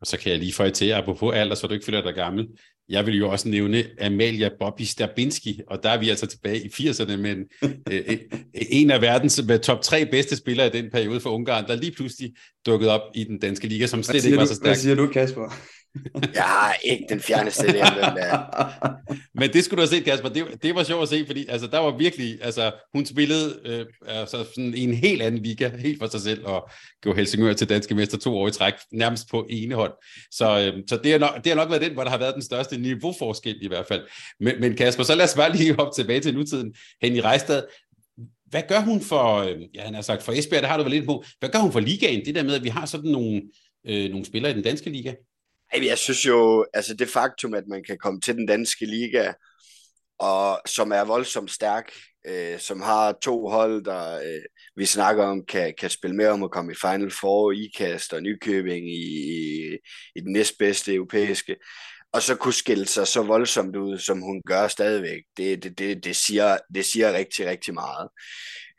S1: Og så kan jeg lige få til, apropos alder, så du ikke føler dig gammel. Jeg vil jo også nævne Amalia Bobby Stabinski, og der er vi altså tilbage i 80'erne, men øh, en af verdens top tre bedste spillere i den periode for Ungarn, der lige pludselig dukkede op i den danske liga, som slet ikke var så stærk. Hvad
S2: siger du, Kasper?
S3: Jeg har ikke den fjerneste idé hvem det er.
S1: Men det skulle du have set, Kasper. Det, det var sjovt at se, fordi altså, der var virkelig, altså, hun spillede øh, altså, sådan en helt anden liga, helt for sig selv, og gjorde Helsingør til danske mester to år i træk, nærmest på ene hånd. Så, øh, så det, har nok, det har nok været den, hvor der har været den største niveauforskel i hvert fald. Men, men Kasper, så lad os bare lige hoppe tilbage til nutiden. Henny Rejstad, hvad gør hun for, øhm, ja, han har sagt for Esbjerg, det har du vel lidt på, hvad gør hun for ligaen? Det der med, at vi har sådan nogle, øh, nogle spillere i den danske liga?
S3: Jeg synes jo, altså det faktum, at man kan komme til den danske liga, og som er voldsomt stærk, øh, som har to hold, der øh, vi snakker om, kan, kan spille med om at komme i Final Four, IKAST og Nykøbing i, i, i den næstbedste europæiske, og så kunne skille sig så voldsomt ud, som hun gør stadigvæk, det, det, det, det, siger, det siger rigtig, rigtig meget.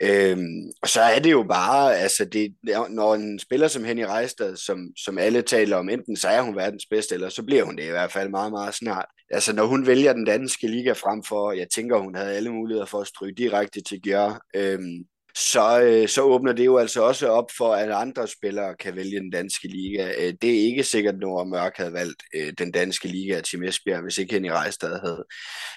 S3: Øhm, og så er det jo bare, altså det, når en spiller som Henny Reistad, som, som alle taler om, enten så er hun verdens bedste, eller så bliver hun det i hvert fald meget, meget snart. Altså når hun vælger den danske liga frem for, jeg tænker, hun havde alle muligheder for at stryge direkte til Gjør, øhm, så, øh, så åbner det jo altså også op for, at andre spillere kan vælge den danske liga. Øh, det er ikke sikkert, at Nora Mørk havde valgt øh, den danske liga til Esbjerg, hvis ikke Henning Rejstad havde,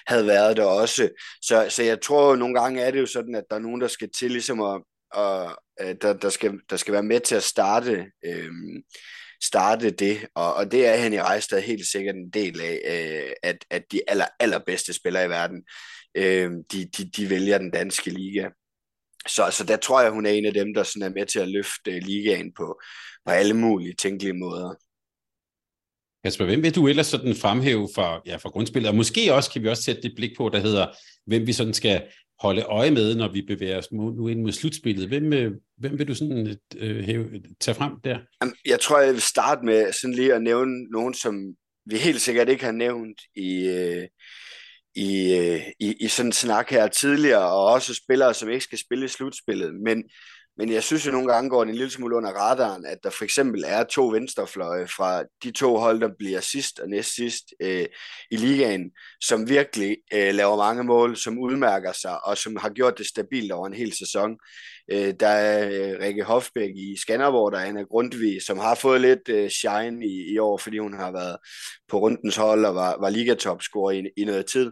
S3: havde været der også. Så, så jeg tror, at nogle gange er det jo sådan, at der er nogen, der skal til ligesom at, og, der, der, skal, der skal være med til at starte, øh, starte det, og, og det er Henning Rejstad helt sikkert en del af, øh, at, at de aller, allerbedste spillere i verden, øh, de, de, de vælger den danske liga. Så, så der tror jeg, hun er en af dem, der sådan er med til at løfte ligaen på, på alle mulige tænkelige måder.
S1: Kasper, hvem vil du ellers sådan fremhæve fra, ja, fra grundspillet? Og måske også kan vi også sætte det blik på, der hedder, hvem vi sådan skal holde øje med, når vi bevæger os nu ind mod slutspillet. Hvem, øh, hvem vil du sådan øh, hæve, tage frem der?
S3: Jeg tror, jeg vil starte med sådan lige at nævne nogen, som vi helt sikkert ikke har nævnt i, øh, i, øh, i, i sådan en snak her tidligere, og også spillere, som ikke skal spille i slutspillet. Men, men jeg synes jo nogle gange går det en lille smule under radaren, at der for eksempel er to venstrefløje fra de to hold, der bliver sidst og næst sidst øh, i ligaen, som virkelig øh, laver mange mål, som udmærker sig, og som har gjort det stabilt over en hel sæson. Øh, der er øh, Rikke Hofbæk i Skanderborg, der er Anna Grundtvig, som har fået lidt øh, shine i, i år, fordi hun har været på rundens hold og var, var ligatopscorer i, i noget tid.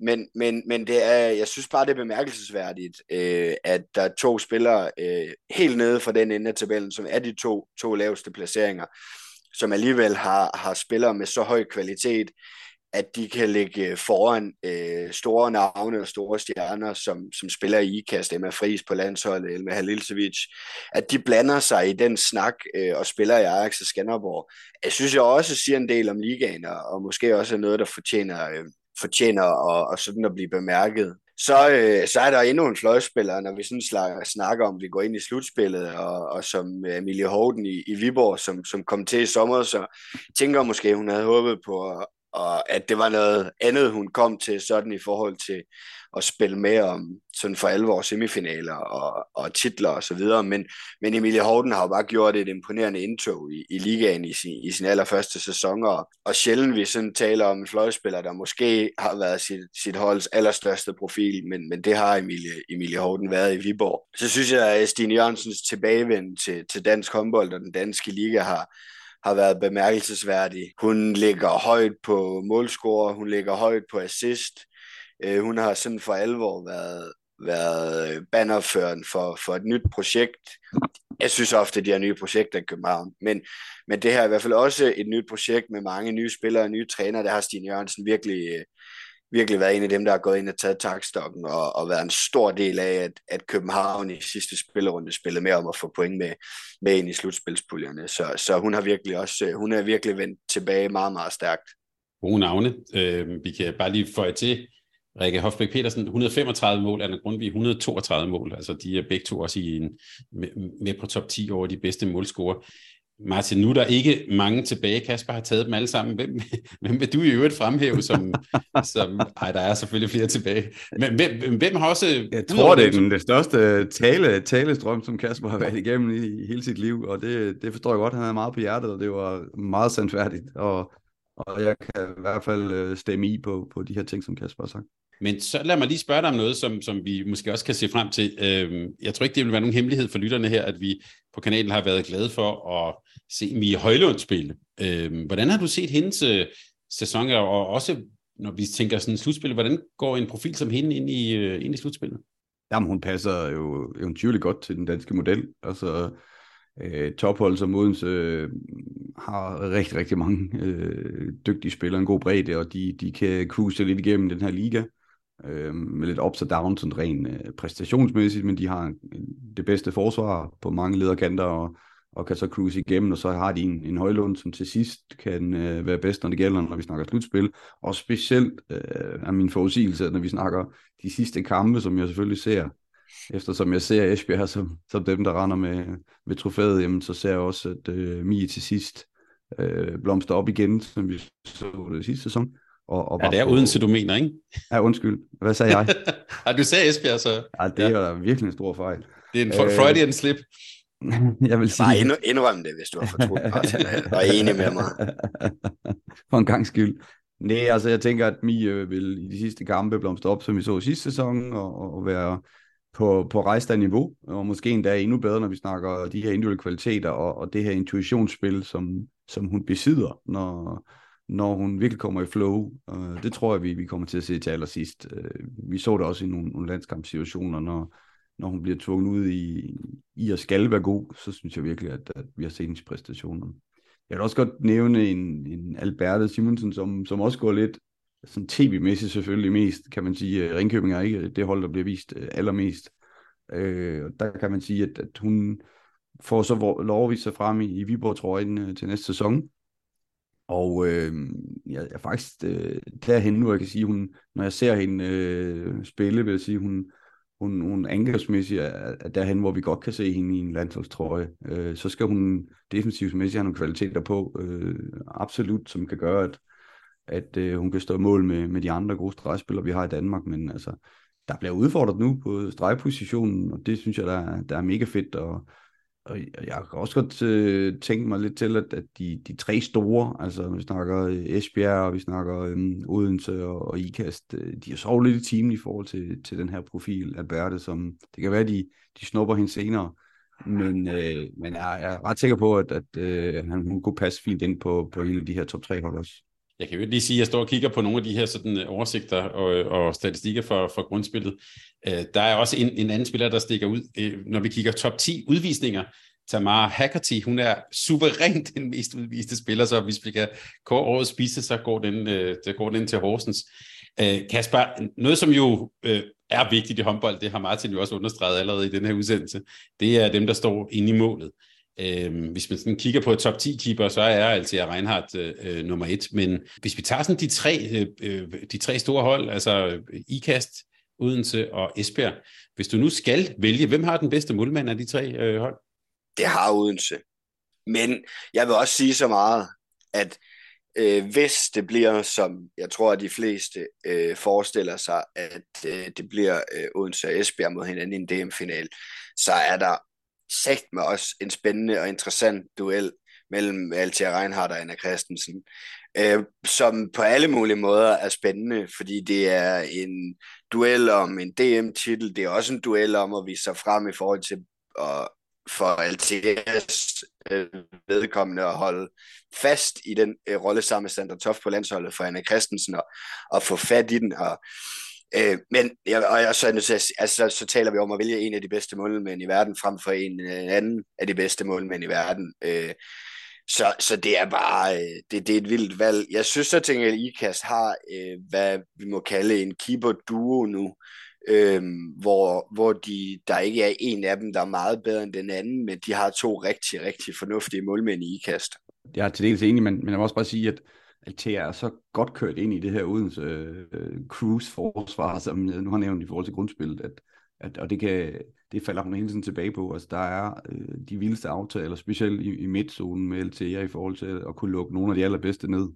S3: Men, men, men det er, jeg synes bare, det er bemærkelsesværdigt, øh, at der er to spillere øh, helt nede for den ende af tabellen, som er de to, to laveste placeringer, som alligevel har, har spillere med så høj kvalitet, at de kan ligge øh, foran øh, store navne og store stjerner, som, som spiller i IKAST, Emma Friis på landsholdet, Elma Halilsevic, at de blander sig i den snak øh, og spiller i Ajax og Skanderborg. Jeg synes jeg også siger en del om ligaen, og, og måske også er noget, der fortjener, øh, fortjener og, og sådan at blive bemærket. Så, øh, så er der endnu en fløjspiller, når vi sådan snakker om, at vi går ind i slutspillet, og, og som Emilie Holden i, i Viborg, som, som kom til i sommer, så tænker måske, hun havde håbet på at, og at det var noget andet, hun kom til, sådan i forhold til at spille med om sådan for alvor semifinaler og, og titler og så videre, men, men Emilie Horten har jo bare gjort et imponerende indtog i, i ligaen i sin, i sin allerførste sæson, og, og sjældent vi sådan taler om en fløjspiller, der måske har været sit, sit holds allerstørste profil, men, men det har Emilie, Emilie Horten været i Viborg. Så synes jeg, at Stine Jørgensens tilbagevend til, til dansk håndbold og den danske liga har, har været bemærkelsesværdig. Hun ligger højt på målscore, hun ligger højt på assist. Øh, hun har sådan for alvor været, været bannerføren for, for et nyt projekt. Jeg synes ofte, de har nye projekter i København, men, men det her er i hvert fald også et nyt projekt med mange nye spillere og nye trænere. Det har Stine Jørgensen virkelig, øh, virkelig været en af dem, der har gået ind og taget takstokken og, og været en stor del af, at, at København i sidste spillerunde spillede med om at få point med, med ind i slutspilspuljerne. Så, så hun har virkelig også, øh, hun er virkelig vendt tilbage meget, meget stærkt.
S1: Gode navne. Øh, vi kan bare lige få til, Rikke Hofbæk Petersen, 135 mål, Anna Grundvig 132 mål, altså de er begge to også i en, med, med på top 10 over de bedste målscorer. Martin, nu er der ikke mange tilbage. Kasper har taget dem alle sammen. Hvem, hvem vil du i øvrigt fremhæve som... som ej, der er selvfølgelig flere tilbage. Men hvem, hvem har også...
S2: Jeg tror, det er den det største tale, talestrøm, som Kasper har været igennem i hele sit liv, og det, det forstår jeg godt. Han er meget på hjertet, og det var meget sandfærdigt. Og og jeg kan i hvert fald øh, stemme i på, på de her ting, som Kasper har sagt.
S1: Men så lad mig lige spørge dig om noget, som, som vi måske også kan se frem til. Øhm, jeg tror ikke, det vil være nogen hemmelighed for lytterne her, at vi på kanalen har været glade for at se Mie Højlund spille. Øhm, hvordan har du set hendes øh, sæson, og også når vi tænker sådan slutspil, hvordan går en profil som hende ind i, øh, ind i slutspillet?
S2: Jamen, hun passer jo eventyrligt godt til den danske model. Altså, øh, tophold som Odense øh, har rigtig, rigtig mange øh, dygtige spillere, en god bredde, og de, de kan cruise lidt igennem den her liga øh, med lidt ups og downs, sådan rent øh, præstationsmæssigt, men de har det bedste forsvar på mange lederkanter, og, og kan så cruise igennem, og så har de en, en højlund, som til sidst kan øh, være bedst, når det gælder, når vi snakker slutspil, og specielt øh, er min forudsigelse, når vi snakker de sidste kampe, som jeg selvfølgelig ser, eftersom jeg ser Esbjerg som, som dem, der render med, med trofæet, jamen, så ser jeg også, at øh, Mie til sidst øh, blomster op igen, som vi så det sidste sæson.
S1: Og, og ja, det er uden så du mener, ikke?
S2: Ja, undskyld. Hvad sagde jeg?
S1: ja, du sagde Esbjerg, så.
S2: Ja, det er ja. virkelig en stor fejl.
S1: Det er en øh, Freudian slip.
S3: jeg vil sige... Bare endnu, indrøm det, hvis du har fortrudt og er enig med mig.
S2: For en gang skyld. Nej, altså jeg tænker, at Mie vil i de sidste kampe blomstre op, som vi så sidste sæson, og, og være på, på rejst niveau, og måske endda endnu bedre, når vi snakker de her individuelle kvaliteter, og, og det her intuitionsspil, som, som hun besidder, når, når hun virkelig kommer i flow. Uh, det tror jeg, vi, vi kommer til at se til allersidst. Uh, vi så det også i nogle, nogle landskampssituationer, når, når hun bliver tvunget ud i, i at skal være god, så synes jeg virkelig, at, at vi har set hendes præstationer. Jeg vil også godt nævne en, en Alberte Simonsen, som, som også går lidt sådan tv-mæssigt selvfølgelig mest, kan man sige. Ringkøbing er ikke det hold, der bliver vist øh, allermest. Øh, der kan man sige, at, at hun får så lov at vise sig frem i, i Viborg-trøjen jeg, til næste sæson. Og øh, jeg er faktisk øh, derhen nu, jeg kan sige, hun, når jeg ser hende øh, spille, vil jeg sige, hun, hun, hun angrebsmæssigt er, er derhen, hvor vi godt kan se hende i en landsholdstrøje. Øh, så skal hun defensivsmæssigt have nogle kvaliteter på, øh, absolut, som kan gøre, at, at øh, hun kan stå mål med, med de andre gode stregspillere, vi har i Danmark. Men altså, der bliver udfordret nu på stregpositionen, og det synes jeg, der, der er mega fedt. Og, og jeg kan også godt øh, tænke mig lidt til, at, at de, de tre store, altså vi snakker øh, Esbjerg, og vi snakker øh, Odense og, og IKAST, øh, de er så lidt i timen i forhold til, til den her profil af Berte, som det kan være, de, de snupper hende senere. Men, øh, men jeg er ret sikker på, at, at øh, han hun kunne passe fint ind på, på en af de her top tre hold også.
S1: Jeg kan jo lige sige, at jeg står og kigger på nogle af de her sådan, øh, oversigter og, øh, og statistikker for, for grundspillet. Øh, der er også en, en anden spiller, der stikker ud, øh, når vi kigger top 10 udvisninger. Tamara Hackerty, hun er suverænt den mest udviste spiller, så hvis vi kan kåre året spise, så går den, øh, der går den til Horsens. Øh, Kasper, noget som jo øh, er vigtigt i håndbold, det har Martin jo også understreget allerede i den her udsendelse, det er dem, der står inde i målet. Øh, hvis man sådan kigger på top 10 keeper, så er altså Reinhardt øh, øh, nummer et. Men hvis vi tager sådan de tre, øh, øh de tre store hold, altså øh, IKAST, Odense og Esbjerg. Hvis du nu skal vælge, hvem har den bedste målmand af de tre øh, hold?
S3: Det har Odense. Men jeg vil også sige så meget, at øh, hvis det bliver, som jeg tror, at de fleste øh, forestiller sig, at øh, det bliver øh, Odense og Esbjerg mod hinanden i en DM-final, så er der sagt med også en spændende og interessant duel mellem Altia Reinhardt og Anna Christensen, øh, som på alle mulige måder er spændende, fordi det er en duel om en DM-titel, det er også en duel om at vise sig frem i forhold til at for Altias øh, vedkommende at holde fast i den øh, rolle sammen med Sander Toft på landsholdet for Anna Christensen og, og få fat i den og Øh, men jeg, og jeg, så, altså, så taler vi om at vælge en af de bedste målmænd i verden frem for en øh, anden af de bedste målmænd i verden. Øh, så, så det er bare øh, det, det er et vildt valg. Jeg synes så, at IKAST har, øh, hvad vi må kalde en keeper-duo nu, øh, hvor, hvor de, der ikke er en af dem, der er meget bedre end den anden, men de har to rigtig, rigtig fornuftige målmænd i IKAST.
S2: Jeg er til dels enig, men, men jeg må også bare sige, at Altea er så godt kørt ind i det her Odense øh, øh cruise-forsvar, som jeg nu har nævnt i forhold til grundspillet, at, at, og det, kan, det falder hun hele tiden tilbage på. Altså, der er øh, de vildeste aftaler, specielt i, i midtzonen med Altea i forhold til at kunne lukke nogle af de allerbedste ned.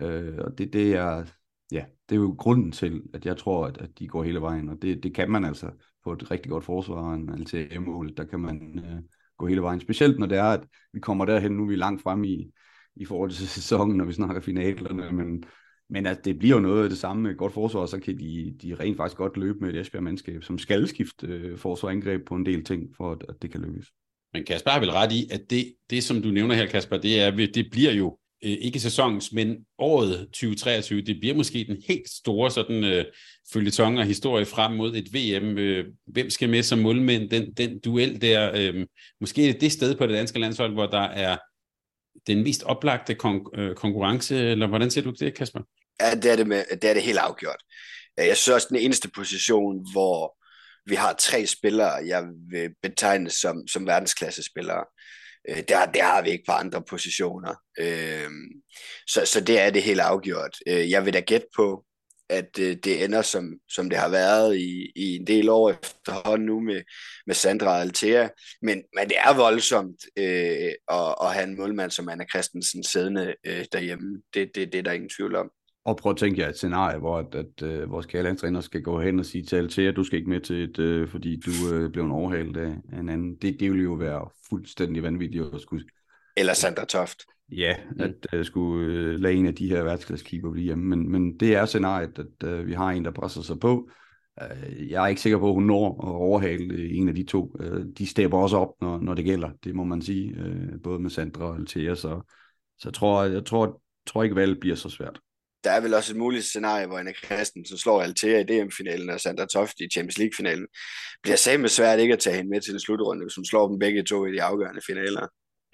S2: Øh, og det, det, er, ja, det er jo grunden til, at jeg tror, at, at de går hele vejen, og det, det kan man altså på et rigtig godt forsvar, en Altea-mål, der kan man øh, gå hele vejen. Specielt når det er, at vi kommer derhen, nu er vi langt frem i, i forhold til sæsonen, når vi snakker finalerne, men, men at det bliver noget af det samme med godt forsvar, så kan de, de rent faktisk godt løbe med et Esbjerg-mandskab, som skal skifte øh, forsvarangreb på en del ting, for at, at det kan lykkes.
S1: Men Kasper har vel ret i, at det, det som du nævner her, Kasper, det, er, det bliver jo øh, ikke sæsons, men året 2023, det bliver måske den helt store sådan øh, følgetong og historie frem mod et VM. Øh, hvem skal med som målmænd? Den, den duel der, øh, måske er det det sted på det danske landshold, hvor der er den mest oplagte kon- øh, konkurrence, eller hvordan ser du det, Kasper?
S3: Ja, det er det, med, det er det helt afgjort. Øh, jeg synes også, den eneste position, hvor vi har tre spillere, jeg vil betegne som, som verdensklassespillere. Øh, der, der har vi ikke på andre positioner. Øh, så, så det er det helt afgjort. Øh, jeg vil da gætte på, at øh, det ender som, som det har været i, i en del år efterhånden nu med, med Sandra og Altea. Men, men det er voldsomt øh, at, at have en målmand som Anna Christensen siddende øh, derhjemme. Det, det, det er der ingen tvivl om.
S2: Og prøv at tænke jer et scenarie, hvor at, at, uh, vores kære landstræner skal gå hen og sige til Altea, du skal ikke med til et, uh, fordi du uh, blev en overhalet af en anden. Det, det ville jo være fuldstændig vanvittigt at skulle...
S3: Eller Sandra Toft.
S2: Ja, mm. at uh, skulle uh, lade en af de her værtsklaskeeper blive hjemme. Men, men det er scenariet, at uh, vi har en, der presser sig på. Uh, jeg er ikke sikker på, at hun når at overhale en af de to. Uh, de stepper også op, når, når det gælder. Det må man sige. Uh, både med Sandra og Altea. Så, så jeg tror, jeg tror, tror ikke, valget bliver så svært
S3: der er vel også et muligt scenarie, hvor Anna Christensen slår Altea i DM-finalen, og Sandra Toft i Champions League-finalen. Bliver sammen svært ikke at tage hende med til en slutrunde, hvis hun slår dem begge to i de afgørende finaler.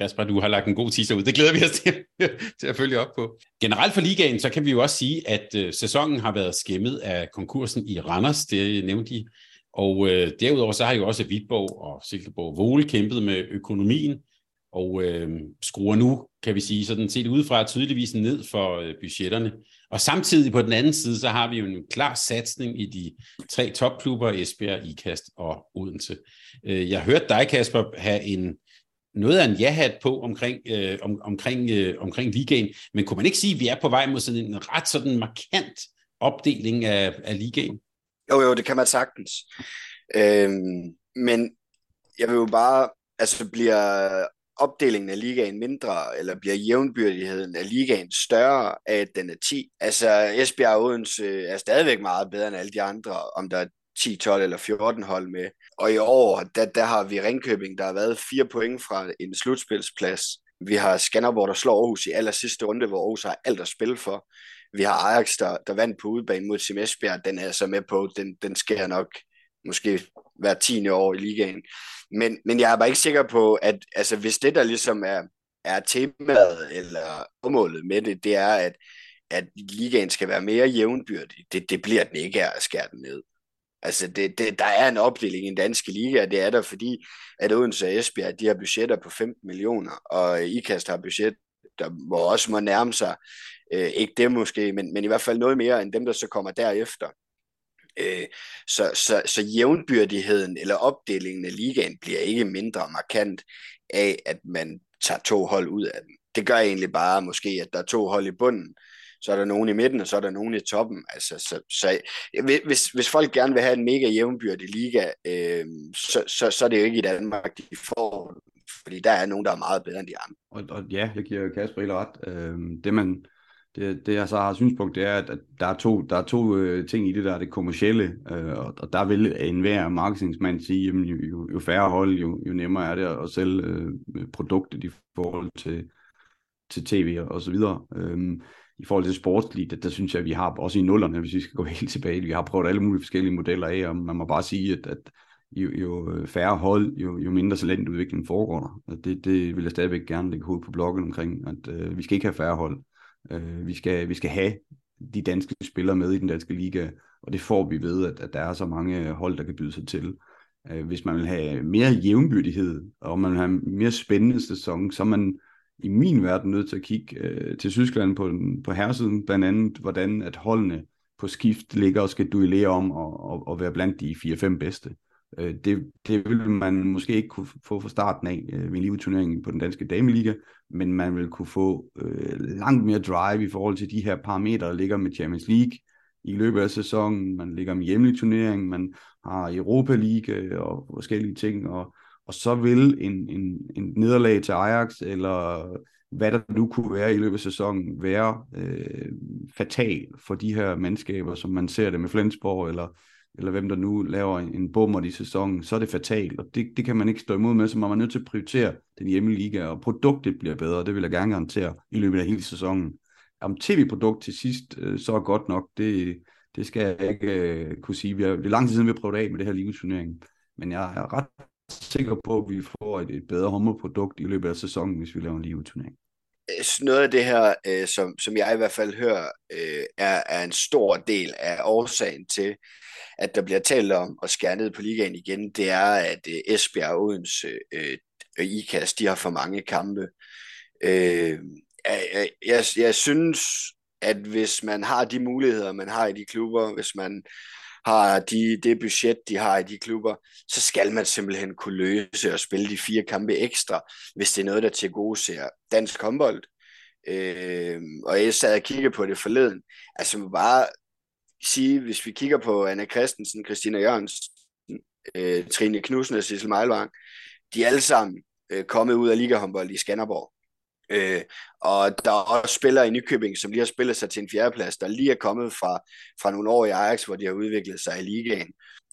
S1: Kasper, du har lagt en god teaser ud. Det glæder vi os til, til at følge op på. Generelt for ligaen, så kan vi jo også sige, at øh, sæsonen har været skæmmet af konkursen i Randers, det nævnte I. Og øh, derudover så har jo også Vitborg og Silkeborg Vole kæmpet med økonomien, og øh, skruer nu, kan vi sige, sådan set udefra tydeligvis ned for øh, budgetterne. Og samtidig på den anden side, så har vi jo en klar satsning i de tre topklubber, Esbjerg, IKAST og Odense. Øh, jeg hørte dig, Kasper, have en noget af en ja-hat på omkring, øh, om, omkring, øh, omkring ligaen, men kunne man ikke sige, at vi er på vej mod sådan en ret sådan markant opdeling af, af ligaen?
S3: Jo, jo, det kan man sagtens. Øhm, men jeg vil jo bare, altså bliver opdelingen af ligaen mindre, eller bliver jævnbyrdigheden af ligaen større af, at den er 10? Altså, Esbjerg og Odense øh, er stadigvæk meget bedre end alle de andre, om der er 10, 12 eller 14 hold med. Og i år, der, der har vi Ringkøbing, der har været fire point fra en slutspilsplads. Vi har Skanderborg, der slår Aarhus i aller sidste runde, hvor Aarhus har alt at spille for. Vi har Ajax, der, der vandt på udebane mod Sim Esbjerg. Den er så med på, den, den sker nok måske hver tiende år i ligaen. Men, men jeg er bare ikke sikker på, at altså, hvis det der ligesom er, er temaet eller formålet med det, det er, at, at ligaen skal være mere jævnbyrdig. Det, det bliver den ikke af at skære den ned. Altså, det, det, der er en opdeling i den danske liga, det er der, fordi at Odense og Esbjerg, de har budgetter på 15 millioner, og IKAST har budget, der må også må nærme sig, øh, ikke det måske, men, men i hvert fald noget mere end dem, der så kommer derefter. Øh, så, så, så jævnbyrdigheden eller opdelingen af ligaen bliver ikke mindre markant af, at man tager to hold ud af den. Det gør egentlig bare måske, at der er to hold i bunden, så er der nogen i midten, og så er der nogen i toppen. Altså, så, så, hvis, hvis folk gerne vil have en mega jævnbyrdig liga, øh, så, så, så er det jo ikke i Danmark, de får fordi der er nogen, der er meget bedre end de andre.
S2: Og, og ja, jeg giver Kasper helt ret. Øh, det, man, det, det jeg så har synspunkt, det er, at, der er to, der er to øh, ting i det der, det kommercielle, øh, og, og der vil enhver marketingsmand sige, jamen, jo, jo, jo færre hold, jo, jo nemmere er det at sælge øh, produktet i forhold til, til tv og så videre. Øh, i forhold til sportsligt, der, der synes jeg, at vi har også i nullerne, hvis vi skal gå helt tilbage, vi har prøvet alle mulige forskellige modeller af, og man må bare sige, at, at jo, jo færre hold, jo, jo mindre talentudvikling foregår der. Og det, det vil jeg stadigvæk gerne lægge hovedet på bloggen omkring, at øh, vi skal ikke have færre hold. Øh, vi, skal, vi skal have de danske spillere med i den danske liga, og det får vi ved, at, at der er så mange hold, der kan byde sig til. Øh, hvis man vil have mere jævnbyrdighed, og man vil have en mere spændende sæson, så er man i min verden nødt til at kigge øh, til Tyskland på, på herresiden, blandt andet, hvordan at holdene på skift ligger og skal duellere om og, og, og være blandt de 4-5 bedste. Øh, det, det vil man måske ikke kunne få fra starten af øh, ved en på den danske dameliga, men man vil kunne få øh, langt mere drive i forhold til de her parametre, der ligger med Champions League i løbet af sæsonen. Man ligger med hjemlig turnering, man har Europa League øh, og forskellige ting, og, og så vil en, en, en nederlag til Ajax eller hvad der nu kunne være i løbet af sæsonen, være øh, fatal for de her mandskaber, som man ser det med Flensborg, eller, eller hvem der nu laver en, en bummer i sæsonen, så er det fatalt, og det, det kan man ikke stå imod med, så man er nødt til at prioritere den hjemmeliga, og produktet bliver bedre, det vil jeg gerne garantere i løbet af hele sæsonen. Om tv-produkt til sidst øh, så er godt nok, det, det skal jeg ikke øh, kunne sige. Vi har, det er lang tid siden, vi har prøvet af med det her liveturnering, men jeg er ret sikker på, at vi får et, et bedre hummerprodukt i løbet af sæsonen, hvis vi laver en liveturnering.
S3: Øh, noget af det her, øh, som, som jeg i hvert fald hører, øh, er, er en stor del af årsagen til, at der bliver talt om at skære ned på ligaen igen, det er, at øh, Esbjerg og Odense øh, og IKAS, de har for mange kampe. Øh, jeg, jeg, jeg synes, at hvis man har de muligheder, man har i de klubber, hvis man har de, det budget, de har i de klubber, så skal man simpelthen kunne løse og spille de fire kampe ekstra, hvis det er noget, der til gode ser dansk håndbold. Øh, og jeg sad og kiggede på det forleden. Altså man bare sige, hvis vi kigger på Anna Christensen, Christina Jørgensen, øh, Trine Knudsen og Sissel Meilvang, de er alle sammen øh, kommet ud af ligahåndbold i Skanderborg. Øh, og der er også spillere i Nykøbing, som lige har spillet sig til en fjerdeplads, der lige er kommet fra, fra nogle år i Ajax, hvor de har udviklet sig i ligaen.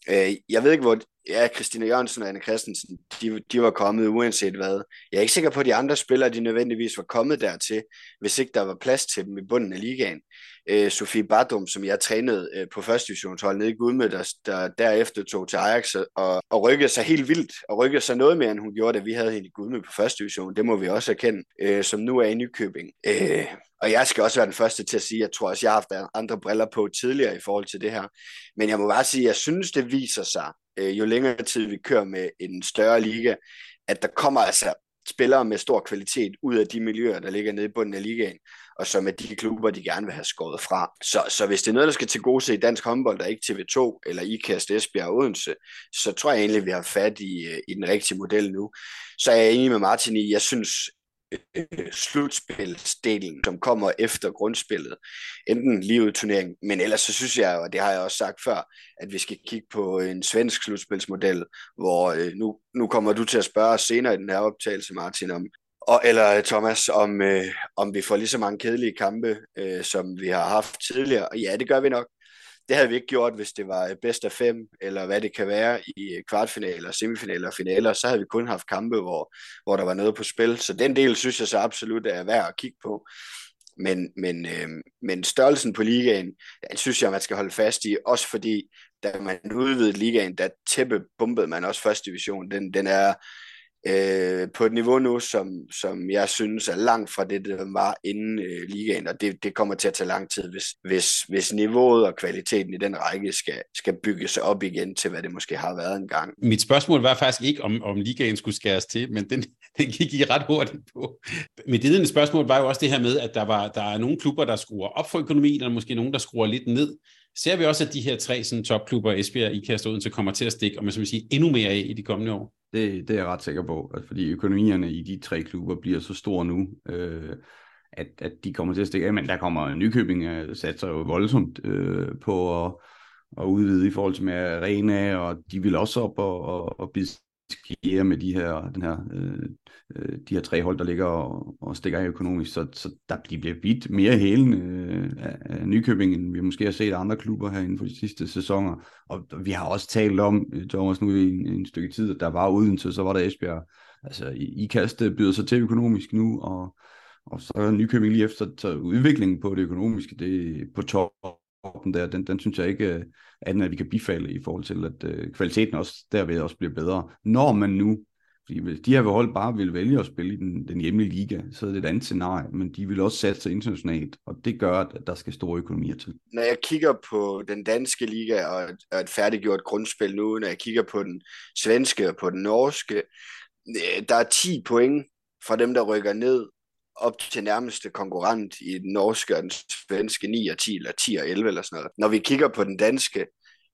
S3: Øh, jeg ved ikke, hvor ja, Christina Jørgensen og Anne Christensen, de, de var kommet uanset hvad. Jeg er ikke sikker på, at de andre spillere, de nødvendigvis var kommet dertil, hvis ikke der var plads til dem i bunden af ligaen. Øh, Sofie Bardum, som jeg trænede øh, på første divisionshold nede i Gudme, der, der derefter tog til Ajax og, og rykkede sig helt vildt, og rykkede sig noget mere, end hun gjorde, da vi havde hende i Gudme på første division. Det må vi også erkende, øh, som nu er i Nykøbing. Øh, og jeg skal også være den første til at sige, at jeg tror også, jeg har haft andre briller på tidligere i forhold til det her. Men jeg må bare sige, at jeg synes, det viser sig, øh, jo længere tid vi kører med en større liga, at der kommer altså spillere med stor kvalitet ud af de miljøer, der ligger nede i bunden af ligaen, og som er de klubber, de gerne vil have skåret fra. Så, så hvis det er noget, der skal til gode se i dansk håndbold, der ikke TV2 eller IKAST Esbjerg og Odense, så tror jeg egentlig, vi har fat i, øh, i den rigtige model nu. Så er jeg enig med Martin i, jeg synes, øh, slutspilsdelen, som kommer efter grundspillet. Enten livet turnering, men ellers så synes jeg, og det har jeg også sagt før, at vi skal kigge på en svensk slutspilsmodel, hvor øh, nu, nu kommer du til at spørge senere i den her optagelse, Martin, om, og, eller øh, Thomas, om, øh, om vi får lige så mange kedelige kampe, øh, som vi har haft tidligere. Ja, det gør vi nok. Det havde vi ikke gjort, hvis det var øh, bedst af fem, eller hvad det kan være i øh, kvartfinaler, semifinaler og finaler. Så havde vi kun haft kampe, hvor, hvor der var noget på spil. Så den del synes jeg så absolut er værd at kigge på. Men, men, øh, men størrelsen på ligaen, den synes jeg, man skal holde fast i. Også fordi, da man udvidede ligaen, der tæppe bumpede man også første division. Den, den er øh, på et niveau nu, som, som jeg synes er langt fra det, der var inden øh, ligaen, og det, det kommer til at tage lang tid, hvis, hvis, hvis niveauet og kvaliteten i den række skal, skal bygges op igen til, hvad det måske har været engang.
S1: Mit spørgsmål var faktisk ikke, om, om ligaen skulle skæres til, men den, den gik I ret hurtigt på. Mit ledende spørgsmål var jo også det her med, at der, var, der er nogle klubber, der skruer op for økonomien, og måske nogen, der skruer lidt ned. Ser vi også, at de her tre sådan, topklubber, Esbjerg, IKAST og Odense, kommer til at stikke, og man så sige, endnu mere af i de kommende år?
S2: Det, det er jeg ret sikker på, altså, fordi økonomierne i de tre klubber bliver så store nu, øh, at, at de kommer til at stikke af, men der kommer Nykøbing øh, satser jo voldsomt øh, på at, at udvide i forhold til med arena, og de vil også op og, og, og bide skære med de her, den her, øh, øh, de her tre hold, der ligger og, og stikker af økonomisk, så, så der, de bliver vidt mere hælende øh, af, af Nykøbing, end vi måske har set andre klubber her inden for de sidste sæsoner. Og vi har også talt om, øh, Thomas, nu i en, en stykke tid, at der var Odense, så var der Esbjerg. Altså, IKAST øh, byder sig til økonomisk nu, og, og så er Nykøbing lige efter, så udviklingen på det økonomiske, det er på top kroppen der, den, den synes jeg ikke, øh, at, at vi kan bifalde i forhold til, at uh, kvaliteten også derved også bliver bedre. Når man nu, fordi hvis de her hold bare vil vælge at spille i den, den hjemlige liga, så er det et andet scenarie, men de vil også satse internationalt, og det gør, at der skal store økonomier til.
S3: Når jeg kigger på den danske liga og et, og et færdiggjort grundspil nu, når jeg kigger på den svenske og på den norske, øh, der er 10 point fra dem, der rykker ned, op til nærmeste konkurrent i den norske og den svenske 9 og 10 eller 10 og 11 eller sådan noget. Når vi kigger på den danske,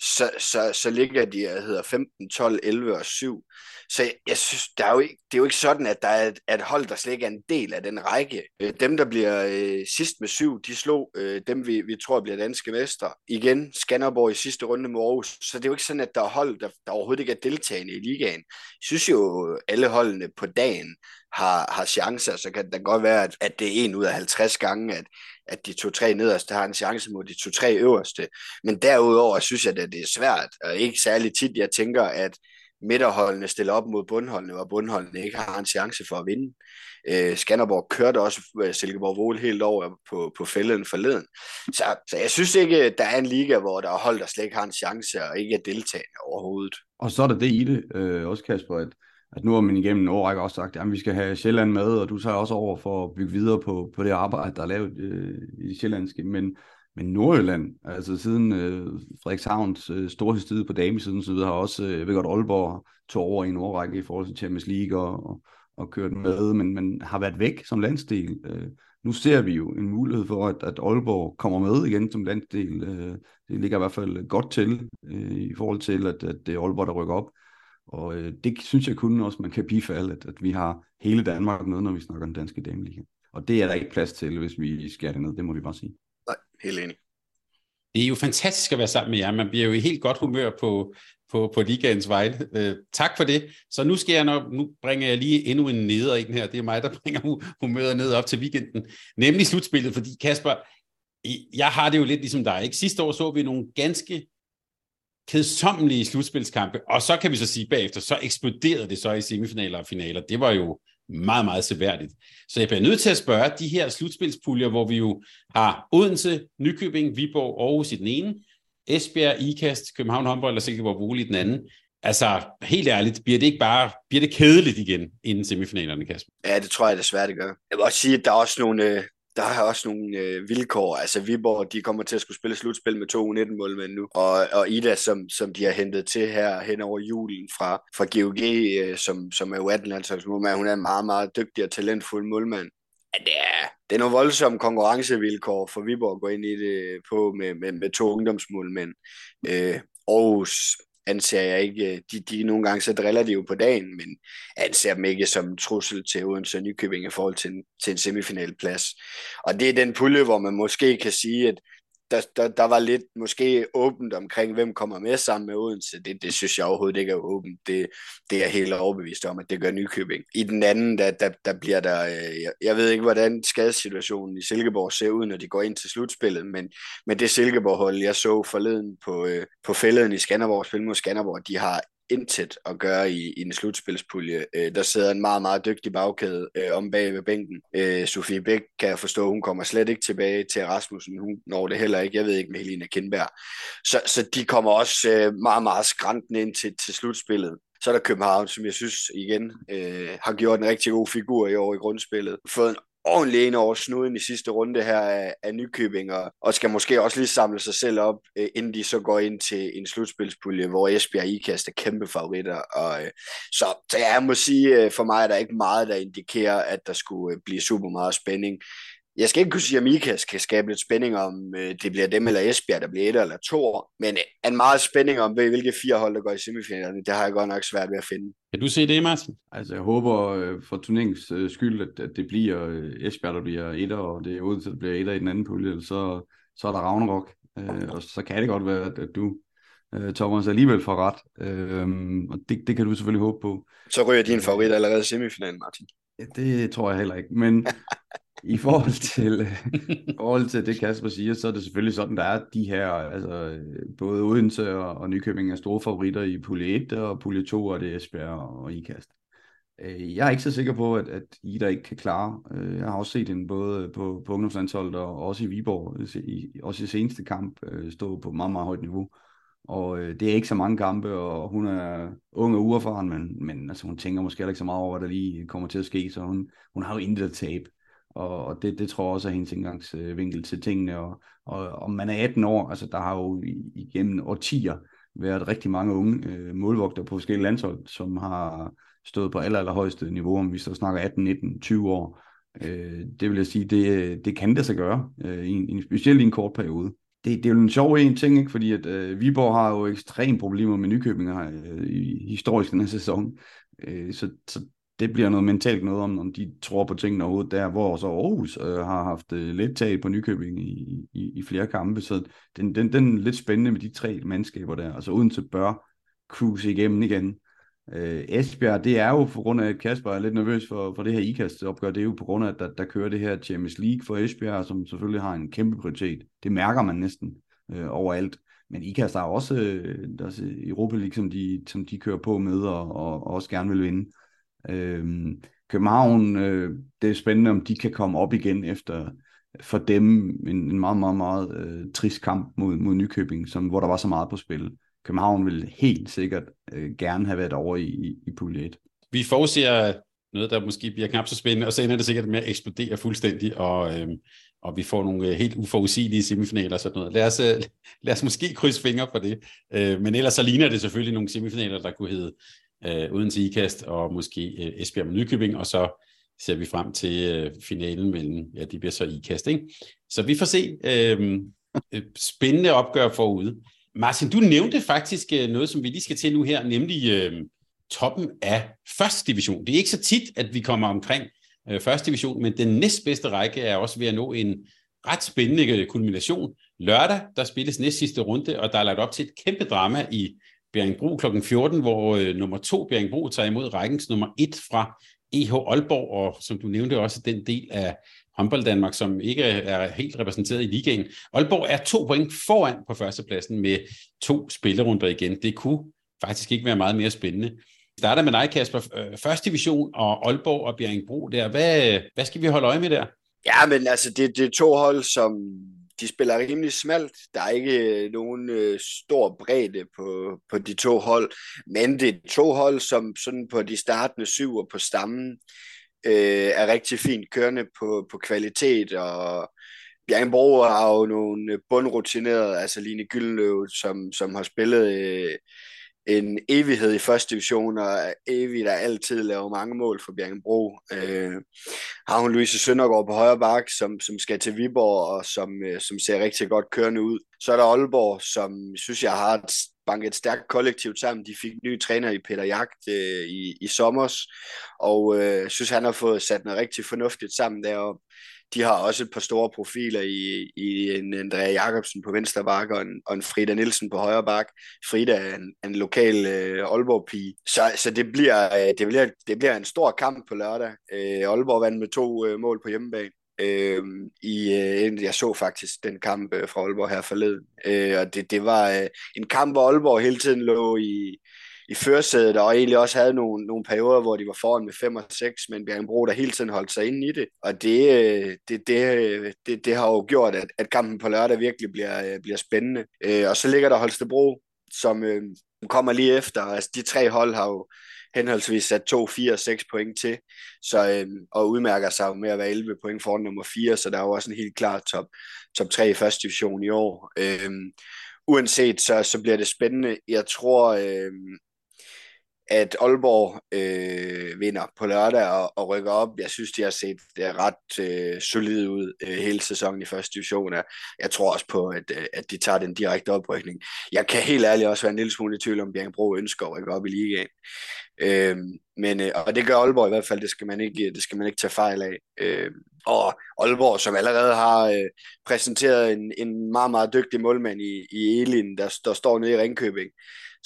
S3: så, så, så ligger de, jeg hedder 15, 12, 11 og 7. Så jeg, jeg synes, der er jo ikke, det er jo ikke sådan, at der er et, at hold, der slet ikke er en del af den række. Øh, dem, der bliver øh, sidst med 7, de slog øh, dem, vi, vi tror bliver danske mestre. Igen, Skanderborg i sidste runde med Aarhus. Så det er jo ikke sådan, at der er hold, der, der overhovedet ikke er deltagende i ligaen. Jeg synes jo, alle holdene på dagen har, har chancer, så kan det godt være, at, at det er en ud af 50 gange, at, at de to-tre nederste har en chance mod de to-tre øverste. Men derudover synes jeg, at det er svært, og ikke særlig tit, jeg tænker, at midterholdene stiller op mod bundholdene, og bundholdene ikke har en chance for at vinde. Øh, Skanderborg kørte også øh, Silkeborg Vål helt over på, på fælden forleden. Så, så jeg synes ikke, der er en liga, hvor der er hold, der slet ikke har en chance og ikke er deltagende overhovedet.
S2: Og så er der det i det, øh, også Kasper, at, at nu har man igennem en årrække også sagt, at vi skal have Sjælland med, og du tager også over for at bygge videre på, på det arbejde, der er lavet øh, i Sjællandske. Men, men Nordjylland, altså siden øh, Frederikshavns øh, storhedstid på damesiden, så videre, har også, øh, jeg ved godt, Aalborg tog over i en årrække i forhold til Champions League og, og, og kørt med, men, men har været væk som landsdel. Øh, nu ser vi jo en mulighed for, at, at Aalborg kommer med igen som landsdel. Øh, det ligger i hvert fald godt til øh, i forhold til, at, at det er Aalborg, der rykker op. Og øh, det synes jeg kun også, man kan bifalde, at, at vi har hele Danmark med, når vi snakker den danske dameliga. Og det er der ikke plads til, hvis vi skærer det ned, det må vi bare sige.
S3: Nej, helt enig.
S1: Det er jo fantastisk at være sammen med jer. Man bliver jo i helt godt humør på, på, på ligaens vej. Øh, tak for det. Så nu skal jeg nok, nu bringer jeg lige endnu en neder ind her. Det er mig, der bringer humøret ned op til weekenden. Nemlig slutspillet, fordi Kasper, jeg har det jo lidt ligesom dig. Ikke? Sidste år så vi nogle ganske kedsommelige slutspilskampe, og så kan vi så sige bagefter, så eksploderede det så i semifinaler og finaler. Det var jo meget, meget seværdigt. Så jeg bliver nødt til at spørge, de her slutspilspuljer, hvor vi jo har Odense, Nykøbing, Viborg, Aarhus i den ene, Esbjerg, Ikast, København håndbold og Silkeborg Vole i den anden. Altså, helt ærligt, bliver det ikke bare bliver det kedeligt igen inden semifinalerne, Kasper?
S3: Ja, det tror jeg desværre, det gør. Jeg vil også sige, at der er også nogle, øh, der er også nogle øh, vilkår. Altså Viborg, de kommer til at skulle spille slutspil med to 19 målmænd nu. Og, og Ida, som, som de har hentet til her hen over julen fra, fra GOG, øh, som, som er jo 18 landsholdsmålmand, hun er en meget, meget dygtig og talentfuld målmand. Ja, det er, det er nogle voldsomme konkurrencevilkår for Viborg at gå ind i det øh, på med, med, med to ungdomsmålmænd. Øh, Aarhus anser jeg ikke, øh, de, de nogle gange så driller de jo på dagen, men anser dem ikke som en trussel til Odense og Nykøbing i forhold til en, til en semifinalplads. Og det er den pulje, hvor man måske kan sige, at der, der, der var lidt måske åbent omkring, hvem kommer med sammen med Odense. Det, det synes jeg overhovedet ikke er åbent. Det, det er jeg helt overbevist om, at det gør Nykøbing. I den anden, der, der, der bliver der... Øh, jeg, jeg ved ikke, hvordan skadessituationen i Silkeborg ser ud, når de går ind til slutspillet, men, men det Silkeborg-hold, jeg så forleden på, øh, på fælleden i Skanderborg, spil mod Skanderborg, de har intet at gøre i, i en slutspilspulje. Øh, der sidder en meget, meget dygtig bagkæde øh, om bag ved bænken. Øh, Sofie Bæk kan jeg forstå, hun kommer slet ikke tilbage til Rasmussen. Hun når det heller ikke. Jeg ved ikke med Helena Kindberg. Så, så de kommer også øh, meget, meget skræntende ind til, til slutspillet. Så er der København, som jeg synes igen øh, har gjort en rigtig god figur i år i grundspillet. Fået en ordentligt ind over snuden i sidste runde her af, af Nykøbing, og, og skal måske også lige samle sig selv op, øh, inden de så går ind til en slutspilspulje, hvor Esbjerg og IKAST er kæmpe favoritter. Og, øh, så, så jeg må sige, øh, for mig er der ikke meget, der indikerer, at der skulle øh, blive super meget spænding jeg skal ikke kunne sige, om IKAS kan skabe lidt spænding om, øh, det bliver dem eller Esbjerg, der bliver et eller to, men en meget spænding om, hvilke fire hold, der går i semifinalerne, det har jeg godt nok svært ved at finde.
S1: Kan du se det, Martin?
S2: Altså, jeg håber øh, for turneringens øh, skyld, at, at det bliver øh, Esbjerg, der bliver etter, og det er Odense, der bliver etter i den anden pulje, så, så er der Ragnarok, øh, og så kan det godt være, at, at du øh, Thomas alligevel får ret, øh, og det, det kan du selvfølgelig håbe på.
S3: Så ryger din favorit allerede i semifinalen, Martin.
S2: Det tror jeg heller ikke, men I forhold til, i forhold til det, Kasper siger, så er det selvfølgelig sådan, der er de her, altså både Odense og, og Nykøbing er store favoritter i pulje 1, og pulje 2 er det Esbjerg og IKAST. Øh, jeg er ikke så sikker på, at, at Ida ikke kan klare. Øh, jeg har også set hende både på, på ungdomslandsholdet og også i Viborg, i, også i seneste kamp, øh, stå på meget, meget højt niveau. Og det er ikke så mange kampe, og hun er ung og uerfaren, men, men altså, hun tænker måske ikke så meget over, hvad der lige kommer til at ske, så hun, hun har jo intet at tabe. Og, og det, det tror jeg også er hendes indgangsvinkel til tingene. Og, og og man er 18 år, altså der har jo igennem årtier været rigtig mange unge øh, målvogter på forskellige landshold, som har stået på aller, allerhøjeste niveau, om vi så snakker 18, 19, 20 år. Øh, det vil jeg sige, det, det kan det sig gøre, øh, i en, specielt i en kort periode. Det, det er jo en sjov en ting, ikke? fordi at øh, Viborg har jo ekstreme problemer med nykøbinger øh, i, historisk den her sæson. Øh, så, så det bliver noget mentalt noget om, om de tror på tingene overhovedet der, hvor så Aarhus øh, har haft øh, lidt tag på Nykøbing i, i, i flere kampe, så den, den, den er lidt spændende med de tre mandskaber der, altså uden til bør cruise igennem igen, Øh, Esbjerg, det er jo på grund af, at Kasper er lidt nervøs for, for det her ikast opgør, det er jo på grund af, at der, der kører det her Champions League for Esbjerg, som selvfølgelig har en kæmpe prioritet. Det mærker man næsten øh, overalt. Men IKAST har også øh, deres Europa League, som de, som de kører på med, og, og, og også gerne vil vinde. Øh, Øhm, København, øh, det er spændende, om de kan komme op igen efter for dem en, en meget, meget, meget øh, trist kamp mod, mod Nykøbing, som, hvor der var så meget på spil. København vil helt sikkert øh, gerne have været over i, i, i pulje 1.
S1: Vi forudser noget, der måske bliver knap så spændende, og så ender det sikkert med at eksplodere fuldstændig, og, øh, og vi får nogle øh, helt uforudsigelige semifinaler og sådan noget. Lad os, øh, lad os måske krydse fingre for det. Øh, men ellers så ligner det selvfølgelig nogle semifinaler, der kunne hedde øh, uden ikast, og måske øh, Esbjerg med Nykøbing, og så ser vi frem til øh, finalen mellem, ja, de bliver så ikast, ikke? Så vi får se øh, øh, spændende opgør forude. Martin, du nævnte faktisk øh, noget, som vi lige skal til nu her, nemlig øh, toppen af første division. Det er ikke så tit, at vi kommer omkring øh, første division, men den næstbedste række er også ved at nå en ret spændende kulmination. Lørdag, der spilles næst sidste runde, og der er lagt op til et kæmpe drama i Bjerringbro kl. 14, hvor øh, nummer to Bjerringbro tager imod rækkens nummer 1 fra EH Aalborg, og som du nævnte også den del af håndbold Danmark, som ikke er helt repræsenteret i ligaen. Aalborg er to point foran på førstepladsen med to spillerunder igen. Det kunne faktisk ikke være meget mere spændende. Vi starter med dig, Kasper. Øh, første division og Aalborg og Bjerringbro der. Hvad, øh, hvad skal vi holde øje med der?
S3: Ja, men altså, det, det er to hold, som de spiller rimelig smalt. Der er ikke øh, nogen øh, stor bredde på, på de to hold, men det er to hold, som sådan på de startende syv og på stammen øh, er rigtig fint kørende på, på kvalitet, og Bjergenbro har jo nogle bundrutinerede, altså Line Gyldenløv, som, som har spillet øh, en evighed i første division, og evig, der altid laver mange mål for Bjergenbro. Øh, har hun Louise Søndergaard på højre bak, som, som skal til Viborg, og som, øh, som ser rigtig godt kørende ud. Så er der Aalborg, som synes jeg har et, banket et stærkt kollektiv sammen. De fik nye træner i Peter Jagt øh, i, i sommers, og øh, synes han har fået sat noget rigtig fornuftigt sammen deroppe de har også et par store profiler i, i en Andrea Jacobsen på venstre bak og en, og en Frida Nielsen på højre bak. Frida er en, en lokal øh, Aalborg-pige. Så, så det, bliver, øh, det, bliver, det bliver en stor kamp på lørdag. Øh, Aalborg vandt med to øh, mål på hjemmebane. Øh, i, øh, jeg så faktisk den kamp øh, fra Aalborg her forleden, øh, og det, det var øh, en kamp, hvor Aalborg hele tiden lå i, i førersædet, og egentlig også havde nogle, nogle perioder, hvor de var foran med 5 og 6, men Bjergenbro der hele tiden holdt sig inde i det. Og det, øh, det, det, øh, det, det har jo gjort, at, at kampen på lørdag virkelig bliver, øh, bliver spændende. Øh, og så ligger der Holstebro, som øh, kommer lige efter. Altså de tre hold har jo henholdsvis sat 2, 4 og 6 point til, så, øh, og udmærker sig med at være 11 point foran nummer 4, så der er jo også en helt klar top, top 3 i første division i år. Øh, uanset, så, så bliver det spændende. Jeg tror, øh, at Aalborg øh, vinder på lørdag og, og rykker op. Jeg synes, de har set det ret øh, solid ud øh, hele sæsonen i første division. Jeg tror også på, at, øh, at de tager den direkte oprykning. Jeg kan helt ærligt også være en lille smule i tvivl om, Bjergbro ønsker at rykke op i ligaen. Øh, men, øh, og det gør Aalborg i hvert fald, det skal man ikke, det skal man ikke tage fejl af. Øh, og Aalborg, som allerede har øh, præsenteret en, en meget, meget dygtig målmand i, i Elin, der, der står nede i Ringkøbing,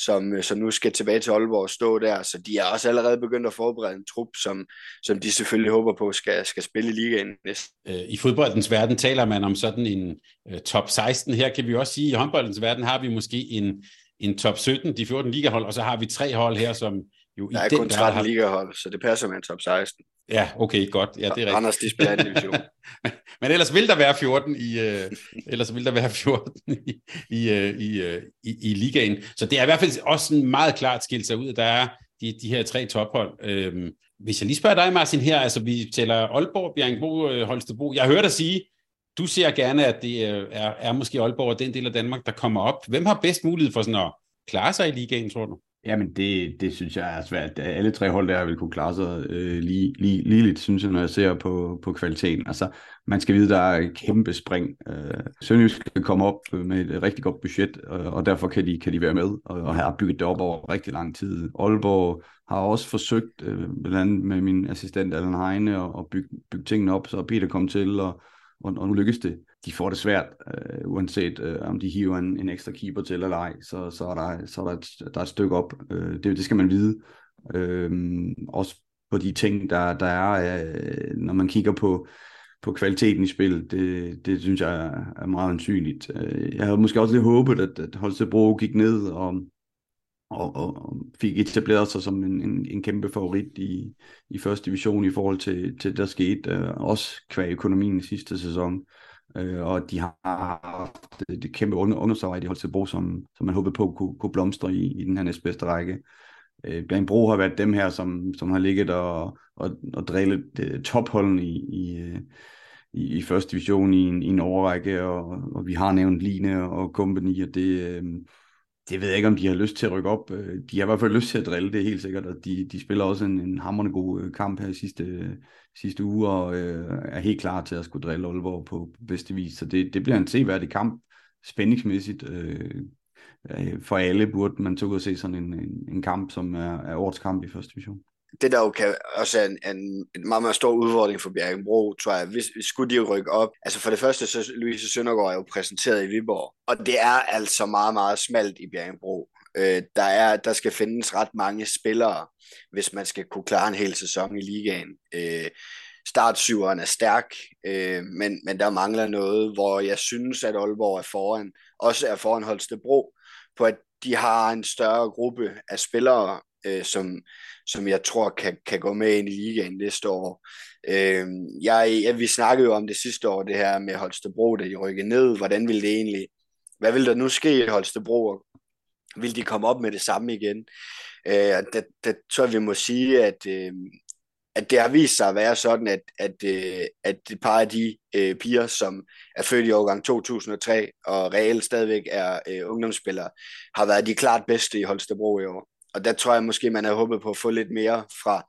S3: som, øh, som nu skal tilbage til Aalborg og stå der. Så de er også allerede begyndt at forberede en trup, som, som de selvfølgelig håber på skal, skal spille i ligaen næste.
S1: Øh, I fodboldens verden taler man om sådan en uh, top 16. Her kan vi også sige, at i håndboldens verden har vi måske en, en top 17, de 14 ligahold, og så har vi tre hold her, som jo
S3: der er i kun 13 har... ligahold, så det passer med en top 16.
S1: Ja, okay, godt. Ja, det er rigtigt.
S3: Anders, de spiller anden division.
S1: Men ellers vil der være 14 i, øh, ellers vil der være 14 i, i, øh, i, øh, i, i ligaen. Så det er i hvert fald også en meget klart skilt sig ud, at der er de, de her tre tophold. Uh, hvis jeg lige spørger dig, Martin, her, altså vi tæller Aalborg, Bjergbro, øh, Holstebro. Jeg hørte dig sige, du ser gerne, at det øh, er, er måske Aalborg og den del af Danmark, der kommer op. Hvem har bedst mulighed for sådan at klare sig i ligaen, tror du?
S2: Jamen, det, det synes jeg er svært. Alle tre hold der vil kunne klare sig øh, lige, lige, lige lidt, synes jeg, når jeg ser på, på kvaliteten. Altså, man skal vide, der er et kæmpe spring. Øh, Sønderjysk kan komme op med et rigtig godt budget, og, og derfor kan de, kan de være med, og, og har bygget det op over rigtig lang tid. Aalborg har også forsøgt, øh, blandt andet med min assistent Allan Heine, at, at bygge, bygge tingene op, så Peter kom til, og, og, og nu lykkes det de får det svært, øh, uanset øh, om de hiver en, en ekstra keeper til eller ej, så, så, er, der, så er der, et, der er et stykke op. Øh, det, det skal man vide. Øh, også på de ting, der, der er, øh, når man kigger på, på kvaliteten i spillet, det, det synes jeg er, er meget ansynligt. Øh, jeg havde måske også lidt håbet, at, at Holstebro gik ned og, og, og fik etableret sig som en, en, en kæmpe favorit i, i første division i forhold til, til der skete, øh, også kvæg økonomien i sidste sæson. Øh, øh, og de har haft det kæmpe ungdomsarbejde i Holstebro, som, som man håbede på kunne, kunne blomstre i, i den her næstbedste række. Øh, Bro har været dem her, som, som har ligget og, og, og drillet øh, topholden i, i, øh, i, i første division i en, i en overrække, og, og vi har nævnt Line og Company, og det, øh, det ved jeg ikke, om de har lyst til at rykke op. Øh, de har i hvert fald lyst til at drille, det er helt sikkert, og de, de spiller også en, en hammerende god øh, kamp her i sidste, sidste uge, og øh, er helt klar til at skulle drille Aalborg på bedste vis. Så det, det bliver en seværdig kamp, spændingsmæssigt. Øh, øh for alle burde man tog ud og se sådan en, en, en kamp, som er, er årets kamp i første division
S3: det der jo kan også er en, en, en meget, meget stor udfordring for Bjergenbro, tror jeg, hvis, hvis skulle de rykke op. Altså for det første, så Louise Søndergaard er jo præsenteret i Viborg, og det er altså meget, meget smalt i Bjergenbro. Øh, der, er, der skal findes ret mange spillere, hvis man skal kunne klare en hel sæson i ligaen. Øh, startsyveren er stærk, øh, men, men der mangler noget, hvor jeg synes, at Aalborg er foran, også er foran Holstebro, på at de har en større gruppe af spillere, øh, som, som jeg tror kan, kan gå med ind i ligaen næste år. Øh, jeg, jeg, vi snakkede jo om det sidste år, det her med Holstebro, da de rykkede ned. Hvordan ville det egentlig, hvad ville der nu ske i Holstebro? Vil de komme op med det samme igen? Øh, der, der tror jeg, vi må sige, at, øh, at det har vist sig at være sådan, at, at, øh, at et par af de øh, piger, som er født i årgang 2003 og reelt stadigvæk er øh, ungdomsspillere, har været de klart bedste i Holstebro i år og der tror jeg måske, man havde håbet på at få lidt mere fra,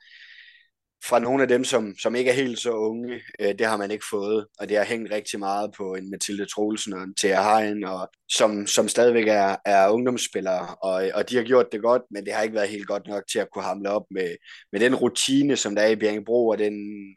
S3: fra nogle af dem, som, som ikke er helt så unge. Øh, det har man ikke fået, og det har hængt rigtig meget på en Mathilde Troelsen og en Thea Hein, og, som, som stadigvæk er, er ungdomsspillere, og, og de har gjort det godt, men det har ikke været helt godt nok til at kunne hamle op med, med den rutine, som der er i Bjergbro, og den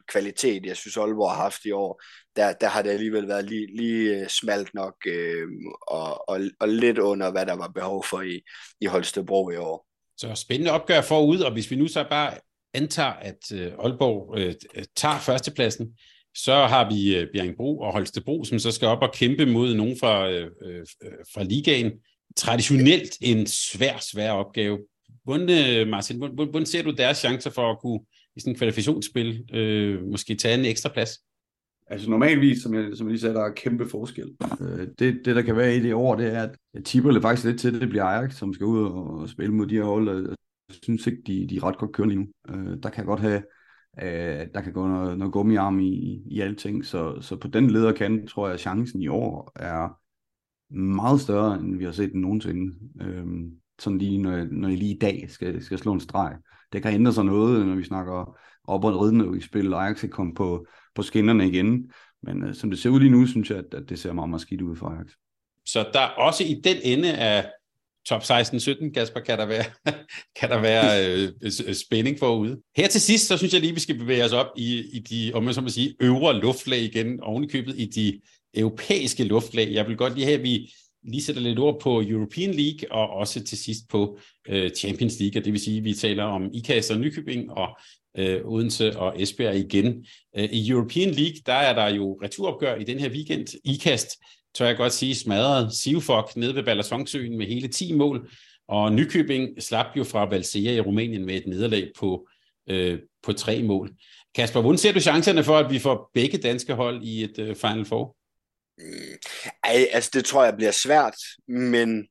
S3: kvalitet, jeg synes Aalborg har haft i år. Der, der har det alligevel været lige, lige øh, smalt nok, øh, og, og, og lidt under, hvad der var behov for i, i Holstebro i år.
S1: Så spændende opgør forud, og hvis vi nu så bare antager, at øh, Aalborg øh, tager førstepladsen, så har vi øh, Bjerringbro og Holstebro, som så skal op og kæmpe mod nogen fra, øh, øh, fra ligaen. Traditionelt en svær, svær opgave. Hvordan, øh, Martin, hvordan, hvordan ser du deres chancer for at kunne i sådan en kvalifikationsspil øh, måske tage en ekstra plads?
S2: Altså normalvis, som jeg, som jeg lige sagde, der er kæmpe forskel. Øh, det, det, der kan være i det år, det er, at jeg tipper det faktisk lidt til, at det bliver Ajax, som skal ud og spille mod de her hold. og synes ikke, de, de er ret godt kørende lige nu. Øh, der kan godt have, øh, der kan gå noget, noget gummiarm i, i alting. Så, så på den lederkant, tror jeg, at chancen i år er meget større, end vi har set den nogensinde. Øh, sådan lige, når jeg, når jeg lige i dag skal, skal slå en streg. Det kan ændre sig noget, når vi snakker op og ridende i spil, og Ajax kan komme på, på skinnerne igen. Men øh, som det ser ud lige nu, synes jeg, at, at det ser meget, meget skidt ud for Ajax.
S1: Så der også i den ende af top 16-17, Kasper, kan der være, kan der være øh, øh, spænding forude. Her til sidst, så synes jeg lige, vi skal bevæge os op i, i de, om man så må sige, øvre luftlag igen, ovenikøbet i de europæiske luftlag. Jeg vil godt lige have, at vi lige sætter lidt ord på European League, og også til sidst på øh, Champions League, og det vil sige, at vi taler om IKAS og Nykøbing, og øh, Odense og Esbjerg igen. Øh, I European League, der er der jo returopgør i den her weekend. IKAST, tør jeg godt sige, smadret Sivfok nede ved Balasonsøen med hele 10 mål, og Nykøbing slap jo fra Valsea i Rumænien med et nederlag på, øh, på tre mål. Kasper, hvordan ser du chancerne for, at vi får begge danske hold i et øh, Final Four?
S3: Mm, ej, altså det tror jeg bliver svært, men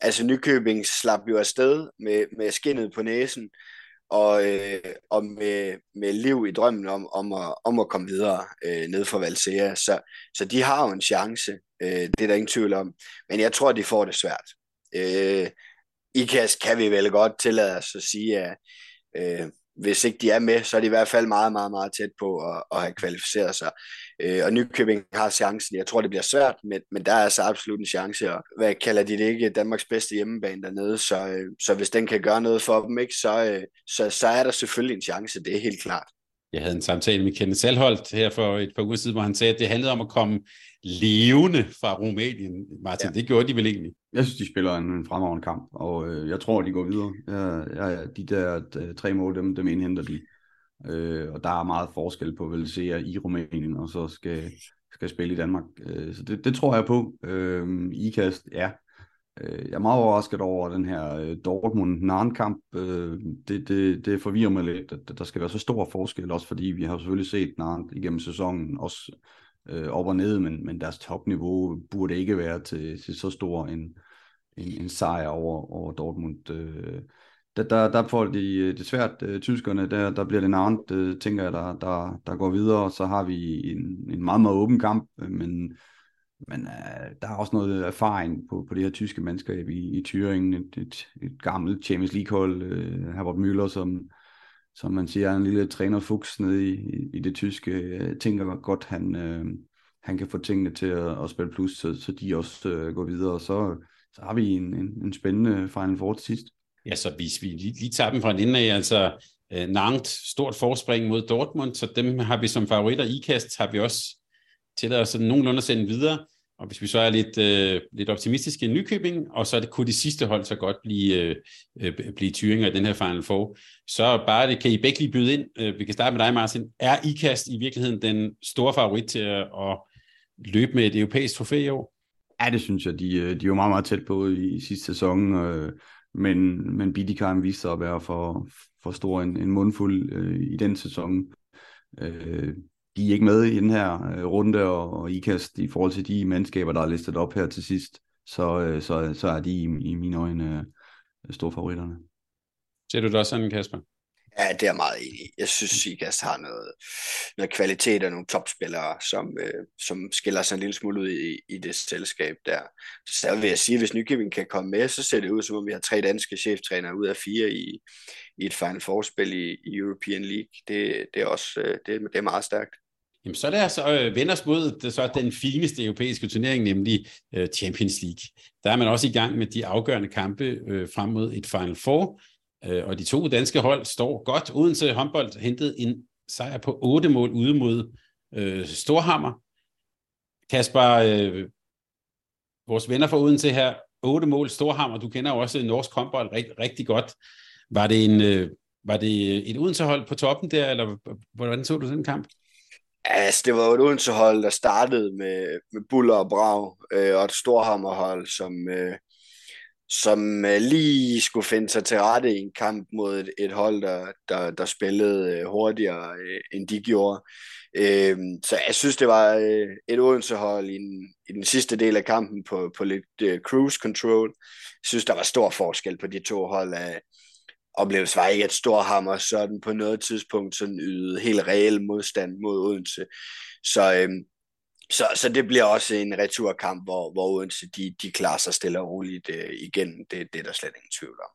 S3: altså Nykøbing slap jo afsted med, med skinnet på næsen, og, øh, og med, med liv i drømmen om, om, at, om at komme videre øh, ned fra Valsea. Så, så de har jo en chance, øh, det er der ingen tvivl om. Men jeg tror, de får det svært. Øh, IKAS kan vi vel godt tillade os at sige, at øh, hvis ikke de er med, så er de i hvert fald meget, meget, meget tæt på at, at have kvalificeret sig. Øh, og Nykøbing har chancen. Jeg tror, det bliver svært, men, men der er altså absolut en chance. Og hvad kalder de det ikke? Danmarks bedste hjemmebane dernede. Så, øh, så hvis den kan gøre noget for dem, ikke, så, øh, så, så er der selvfølgelig en chance. Det er helt klart.
S1: Jeg havde en samtale med Kenneth Salholdt her for et par uger siden, hvor han sagde, at det handlede om at komme levende fra Rumænien. Martin, ja. det gjorde de vel egentlig?
S2: Jeg synes, de spiller en, en fremragende kamp, og øh, jeg tror, de går videre. Jeg, jeg, de der øh, tre mål, dem, dem indhenter de. Øh, og der er meget forskel på vel se i Rumænien, og så skal, skal spille i Danmark. Øh, så det, det tror jeg på. Øh, IKAST, ja. Øh, jeg er meget overrasket over den her øh, Dortmund-Narn-kamp. Øh, det, det, det forvirrer mig lidt, at der skal være så stor forskel, også fordi vi har selvfølgelig set Narn igennem sæsonen, også øh, op og ned, men, men deres topniveau burde ikke være til, til så stor en, en, en sejr over, over Dortmund. Øh, der, der, der får de øh, det svært, øh, tyskerne, der, der bliver det navnet, øh, tænker jeg, der, der, der går videre, og så har vi en, en meget, meget åben kamp, øh, men, men øh, der er også noget erfaring på, på det her tyske mandskab i, i Thüringen, et, et, et gammelt Champions League-hold, øh, Herbert Müller, som, som man siger, er en lille trænerfuks nede i, i, i det tyske. Jeg tænker godt, han, øh, han kan få tingene til at, at spille plus, så, så de også øh, går videre, og så, så har vi en, en, en spændende Final Four til sidst.
S1: Ja, så hvis vi lige, lige tager dem fra en ende af, altså øh, Nantes, stort forspring mod Dortmund, så dem har vi som favoritter. IKAST har vi også til at sådan nogenlunde at sende videre. Og hvis vi så er lidt, øh, lidt optimistiske i Nykøbing, og så det, kunne de sidste hold så godt blive, øh, øh blive tyringer i den her Final Four, så bare det, kan I begge lige byde ind. Øh, vi kan starte med dig, Martin. Er IKAST i virkeligheden den store favorit til at, at løbe med et europæisk trofæ i år?
S2: Ja, det synes jeg. De, øh, de var meget, meget tæt på i sidste sæson. Øh, men, men Bidikaren viste sig at være for, for stor en, en mundfuld øh, i den sæson. Øh, de er ikke med i den her øh, runde, og, og IKAST i forhold til de mandskaber, der er listet op her til sidst, så, øh, så, så er de i, i mine øjne øh, store favoritterne.
S1: Ser du det også sådan, Kasper?
S3: Ja, det er jeg meget enig i. Jeg synes, Sigas har noget, noget kvalitet og nogle topspillere, som, øh, som skiller sig en lille smule ud i, i det selskab der. Så vil jeg sige, at hvis Nykøbing kan komme med, så ser det ud som om vi har tre danske cheftrænere ud af fire i, i et Final Four-spil i, i European League. Det, det, er også øh, det, det er meget stærkt.
S1: Jamen, så er det altså øh, venders mod det, så er den fineste europæiske turnering, nemlig øh, Champions League. Der er man også i gang med de afgørende kampe øh, frem mod et Final Four, Øh, og de to danske hold står godt. Odense håndbold hentede en sejr på otte mål ude mod øh, Storhammer. Kasper, øh, vores venner fra Odense her, otte mål Storhammer. Du kender jo også norsk håndbold rigtig, rigtig godt. Var det, en, øh, var det et Odense-hold på toppen der, eller hvordan så du den kamp?
S3: Altså, det var jo et Odense-hold, der startede med, med Buller og Brav, øh, og et Storhammer-hold, som, øh, som øh, lige skulle finde sig til rette i en kamp mod et, et hold, der, der, der spillede øh, hurtigere, øh, end de gjorde. Øh, så jeg synes, det var et Odense-hold i, i den sidste del af kampen på, på lidt øh, cruise control. Jeg synes, der var stor forskel på de to hold. Af, oplevelsen var ikke, at Storhammer sådan på noget tidspunkt sådan ydede helt reel modstand mod Odense. Så, øh, så, så det bliver også en returkamp, hvor, hvor Odense de, de klarer sig stille og roligt øh, igen. Det, det er der slet ingen tvivl om.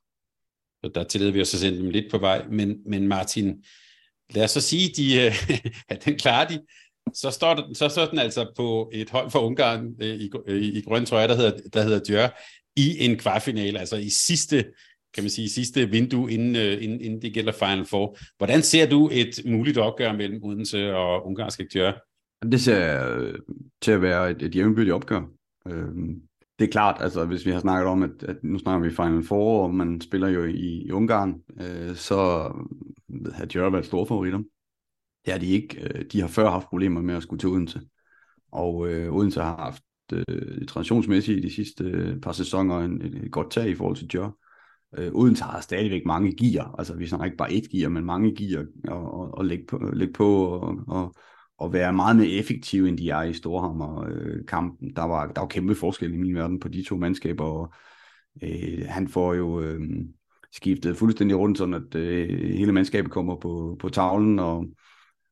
S1: Så der tillader vi os at sende dem lidt på vej. Men, men Martin, lad os så sige, de, øh, at den klarer de. Så står, der, så står den altså på et hold for Ungarn øh, i, øh, i, i grøn trøje, der hedder, der hedder Djør, i en kvartfinale, altså i sidste kan man sige, sidste vindue, inden, øh, inden, inden det gælder Final Four. Hvordan ser du et muligt opgør mellem Odense og ungarske Djør?
S2: Det ser jeg til at være et, et jævnbyrdigt opgør. Øh, det er klart, altså hvis vi har snakket om, at, at nu snakker vi Final Four, og man spiller jo i, i Ungarn, øh, så har Djør været store favoritter. Det er de ikke. Øh, de har før haft problemer med at skulle til Odense. Og øh, Odense har haft øh, traditionsmæssigt i de sidste øh, par sæsoner en, et, et godt tag i forhold til Djør. Øh, Odense har stadigvæk mange gear, altså vi snakker ikke bare et gear, men mange gear at, at, at lægge på, lægge på og, og, at være meget mere effektive, end de er i Storhammer-kampen. Øh, der, var, der var kæmpe forskel i min verden på de to mandskaber, og øh, han får jo øh, skiftet fuldstændig rundt, sådan at øh, hele mandskabet kommer på, på tavlen, og,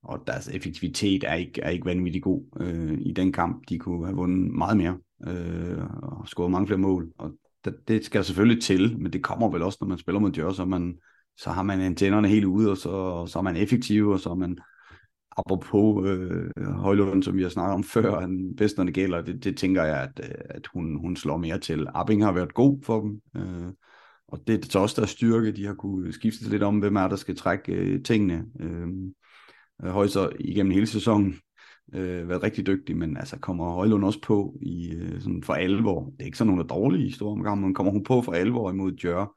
S2: og deres effektivitet er ikke, er ikke vanvittig god øh, i den kamp. De kunne have vundet meget mere øh, og scoret mange flere mål, og det, det skal selvfølgelig til, men det kommer vel også, når man spiller mod Djør, så, man, så har man antennerne helt ude, og så, og så er man effektiv, og så er man apropos øh, Højlund, som vi har snakket om før, han bedst når det gælder, det, det tænker jeg, at, øh, at hun, hun slår mere til. Abing har været god for dem, øh, og det er så også deres styrke, de har kunne skifte lidt om, hvem er der skal trække øh, tingene. Øh, Højser igennem hele sæsonen øh, været rigtig dygtig, men altså kommer Højlund også på i øh, sådan for alvor. Det er ikke sådan nogen, der er dårlige i store omgang, men kommer hun på for alvor imod Djør,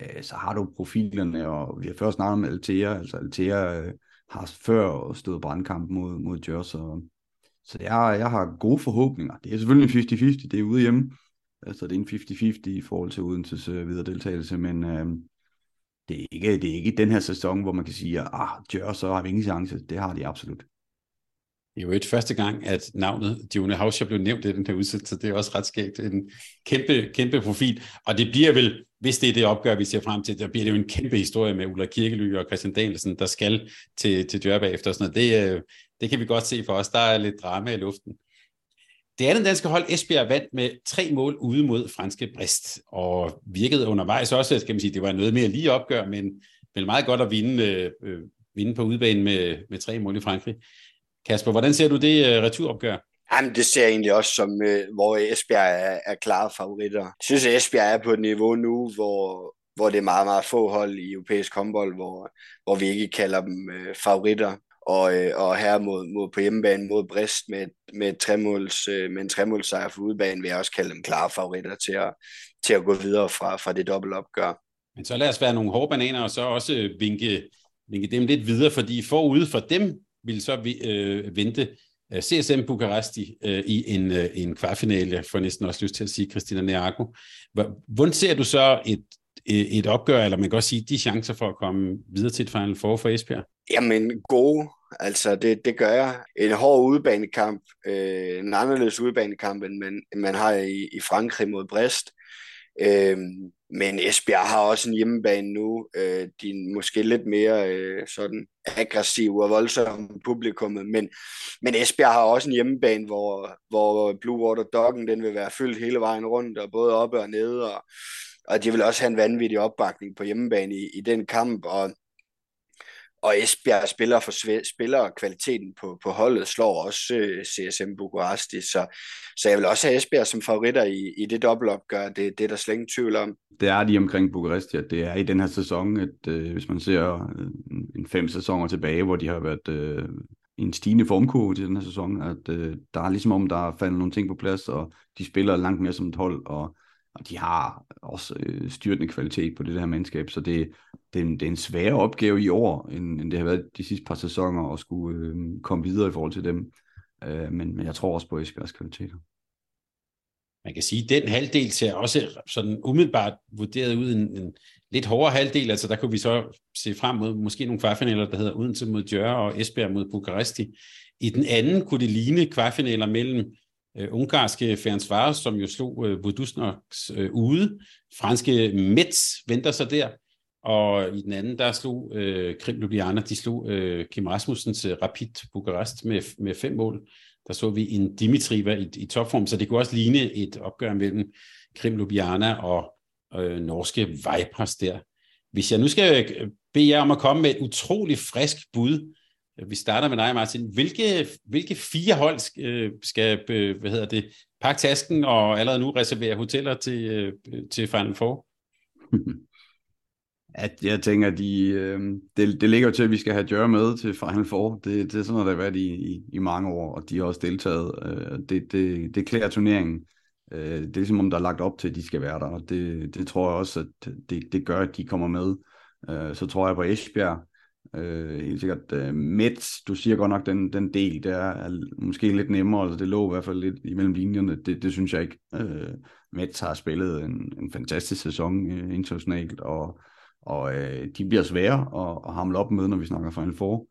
S2: øh, så har du profilerne, og vi har først snakket om Altea, altså Altea øh, har før stået brandkamp mod, mod Djør, så, så jeg, jeg har gode forhåbninger. Det er selvfølgelig 50-50, det er ude hjemme, altså det er en 50-50 i forhold til Odenses øh, videre deltagelse, men øh, det, er ikke, det er ikke den her sæson, hvor man kan sige, at ah, Djør, så har vi ingen chance. Det har de absolut.
S1: Det er jo ikke første gang, at navnet Dione Hauscher blev nævnt i den her udsendelse, det er også ret skægt. En kæmpe, kæmpe profil. Og det bliver vel, hvis det er det opgør, vi ser frem til, der bliver det jo en kæmpe historie med Ulla Kirkely og Christian Danielsen, der skal til, til Djør efter. Sådan noget. Det, øh, det kan vi godt se for os. Der er lidt drama i luften. Det andet danske hold, Esbjerg, vandt med tre mål ude mod franske Brest, og virkede undervejs også, skal man sige, det var noget mere lige opgør, men vel meget godt at vinde, øh, øh vinde på udbanen med, med tre mål i Frankrig. Kasper, hvordan ser du det uh, returopgør?
S3: Jamen, det ser jeg egentlig også som, uh, hvor Esbjerg er, er klare favoritter. Jeg synes, at Esbjerg er på et niveau nu, hvor, hvor det er meget, meget få hold i europæisk håndbold, hvor, hvor vi ikke kalder dem uh, favoritter. Og, uh, og her mod, mod, på hjemmebane mod Brest med, med, tremåls, uh, med en tremålsejr for udebane, vil jeg også kalde dem klare favoritter til at, til at gå videre fra, fra det dobbeltopgør.
S1: Men så lad os være nogle hårde bananer, og så også vinke, vinke dem lidt videre, fordi forude for dem ville så øh, vente øh, CSM Bukaresti øh, i en, øh, en kvartfinale. for næsten også lyst til at sige Christina Neago. Hvordan ser du så et, øh, et opgør, eller man kan også sige, de chancer for at komme videre til et Final Four for Esbjerg?
S3: Jamen, gode. Altså, det, det gør jeg. En hård udebanekamp, øh, en anderledes udebanekamp, end man, end man har i, i Frankrig mod Brest. Øh, men Esbjerg har også en hjemmebane nu. Øh, de er måske lidt mere øh, sådan aggressive og voldsomme publikummet, men, men Esbjerg har også en hjemmebane, hvor, hvor Blue Water Doggen den vil være fyldt hele vejen rundt, og både oppe og nede, og, og de vil også have en vanvittig opbakning på hjemmebane i, i den kamp, og og Esbjerg spiller for spiller og kvaliteten på, på holdet slår også øh, CSM Bukaresti, så, så jeg vil også have Esbjerg som favoritter i, i det dobbeltopgør, det, det er der slet ingen tvivl om.
S2: Det er de omkring Bukaresti, at det er i den her sæson, at øh, hvis man ser øh, en fem sæsoner tilbage, hvor de har været øh, en stigende formkurve til den her sæson, at øh, der er ligesom om, der er faldet nogle ting på plads, og de spiller langt mere som et hold, og og de har også øh, styrtende kvalitet på det her mandskab, så det, det, er en, det er en sværere opgave i år, end, end det har været de sidste par sæsoner, at skulle øh, komme videre i forhold til dem. Øh, men, men jeg tror også på Esbjergs kvaliteter.
S1: Man kan sige, at den halvdel ser også sådan umiddelbart vurderet ud en, en lidt hårdere halvdel, altså der kunne vi så se frem mod måske nogle kvartfinaler, der hedder Odense mod Djør og Esbjerg mod Bukaresti. I den anden kunne det ligne kvartfinaler mellem øh, ungarske Ferencvaros, som jo slog øh, Budusnoks øh, ude. Franske Metz venter sig der. Og i den anden, der slog øh, Krim Ljubljana, de slog øh, Kim Rasmussens øh, Rapid Bukarest med, med fem mål. Der så vi en Dimitriva i, i topform, så det kunne også ligne et opgør mellem Krim Ljubljana og øh, norske Vipers der. Hvis jeg nu skal øh, bede jer om at komme med et utroligt frisk bud, vi starter med dig, Martin. Hvilke, hvilke fire hold øh, skal øh, hvad hedder det, pakke tasken og allerede nu reservere hoteller til, øh, til Final Four?
S2: At jeg tænker, de, øh, det, det ligger jo til, at vi skal have Jør med til Final Four. Det, det er sådan noget, der har været i, i, i mange år, og de har også deltaget. Øh, det, det, det klæder turneringen. Øh, det er som om, der er lagt op til, at de skal være der, og det, det tror jeg også, at det, det gør, at de kommer med. Øh, så tror jeg på Esbjerg, Øh, helt sikkert øh, Mets, du siger godt nok, den, den del der er måske lidt nemmere, altså det lå i hvert fald lidt imellem linjerne, det, det synes jeg ikke. Øh, Mets har spillet en, en fantastisk sæson øh, internationalt, og, og øh, de bliver svære at, at hamle op med, når vi snakker Final Four.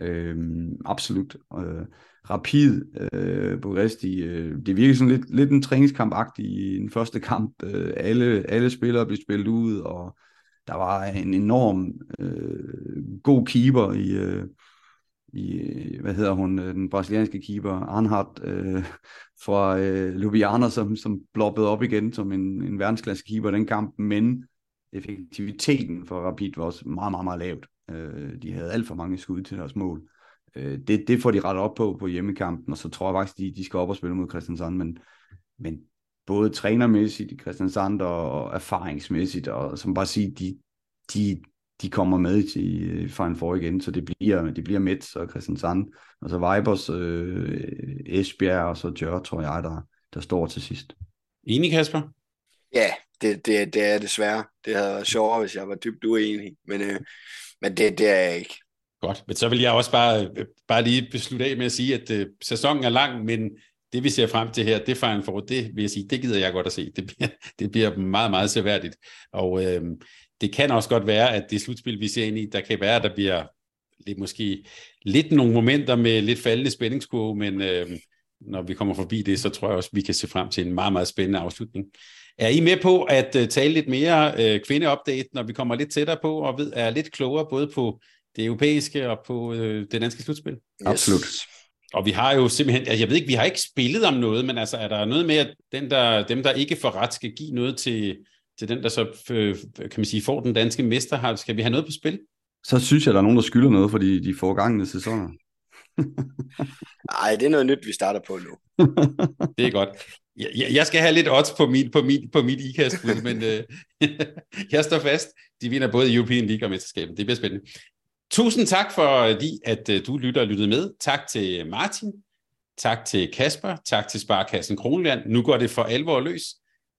S2: Øh, absolut. Øh, rapid øh, Bukaresti, øh, det virker sådan lidt, lidt en træningskamp i den første kamp. Øh, alle, alle spillere bliver spillet ud, og der var en enorm øh, god keeper i, øh, i, hvad hedder hun, øh, den brasilianske keeper, Arnhardt øh, fra øh, Ljubljana, som, som bloppede op igen som en, en verdensklasse keeper den kamp, men effektiviteten for Rapid var også meget, meget, meget lavt. Øh, de havde alt for mange skud til deres mål. Øh, det, det får de rettet op på på hjemmekampen, og så tror jeg faktisk, de, de skal op og spille mod Christiansand, men, men både trænermæssigt i Christiansand og erfaringsmæssigt, og som bare sige, de, de, de kommer med i Final Four igen, så det bliver, det bliver Mets og Christiansand, og så Vibers, øh, Esbjerg og så Jør, tror jeg, der, der står til sidst.
S1: Enig, Kasper?
S3: Ja, det, det, det er desværre. Det havde været sjovere, hvis jeg var dybt uenig, men, øh, men det, det er jeg ikke.
S1: Godt, men så vil jeg også bare, bare lige beslutte af med at sige, at øh, sæsonen er lang, men det vi ser frem til her, det Final Four, det vil jeg sige, det gider jeg godt at se. Det bliver, det bliver meget, meget seværdigt. Og øh, det kan også godt være, at det slutspil, vi ser ind i, der kan være, at der bliver lidt, måske lidt nogle momenter med lidt faldende spændingskurve, men øh, når vi kommer forbi det, så tror jeg også, vi kan se frem til en meget, meget spændende afslutning. Er I med på at uh, tale lidt mere uh, kvindeupdate, når vi kommer lidt tættere på, og ved, er lidt klogere både på det europæiske og på uh, det danske slutspil? Yes.
S2: Absolut.
S1: Og vi har jo simpelthen, altså jeg ved ikke, vi har ikke spillet om noget, men altså er der noget med, at den der, dem, der ikke får ret, skal give noget til, til den, der så kan man sige, får den danske mester? Skal vi have noget på spil?
S2: Så synes jeg, der er nogen, der skylder noget for de, de forgangene sæsoner.
S3: Nej, det er noget nyt, vi starter på nu.
S1: det er godt. Jeg, jeg skal have lidt odds på, min, på, min, på mit ikast men øh, jeg står fast. De vinder både European League og mesterskabet. Det bliver spændende. Tusind tak for, at øh, du lytter og lyttede med. Tak til Martin. Tak til Kasper. Tak til Sparkassen Kronland. Nu går det for alvor løs.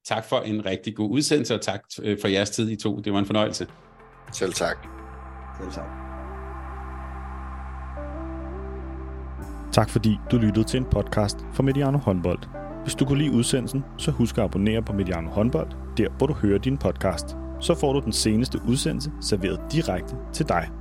S1: Tak for en rigtig god udsendelse, og tak øh, for jeres tid i to. Det var en fornøjelse.
S3: Selv tak.
S2: Selv tak.
S5: Tak fordi du lyttede til en podcast fra Mediano Håndbold. Hvis du kunne lide udsendelsen, så husk at abonnere på Mediano Håndbold, der hvor du hører din podcast. Så får du den seneste udsendelse serveret direkte til dig.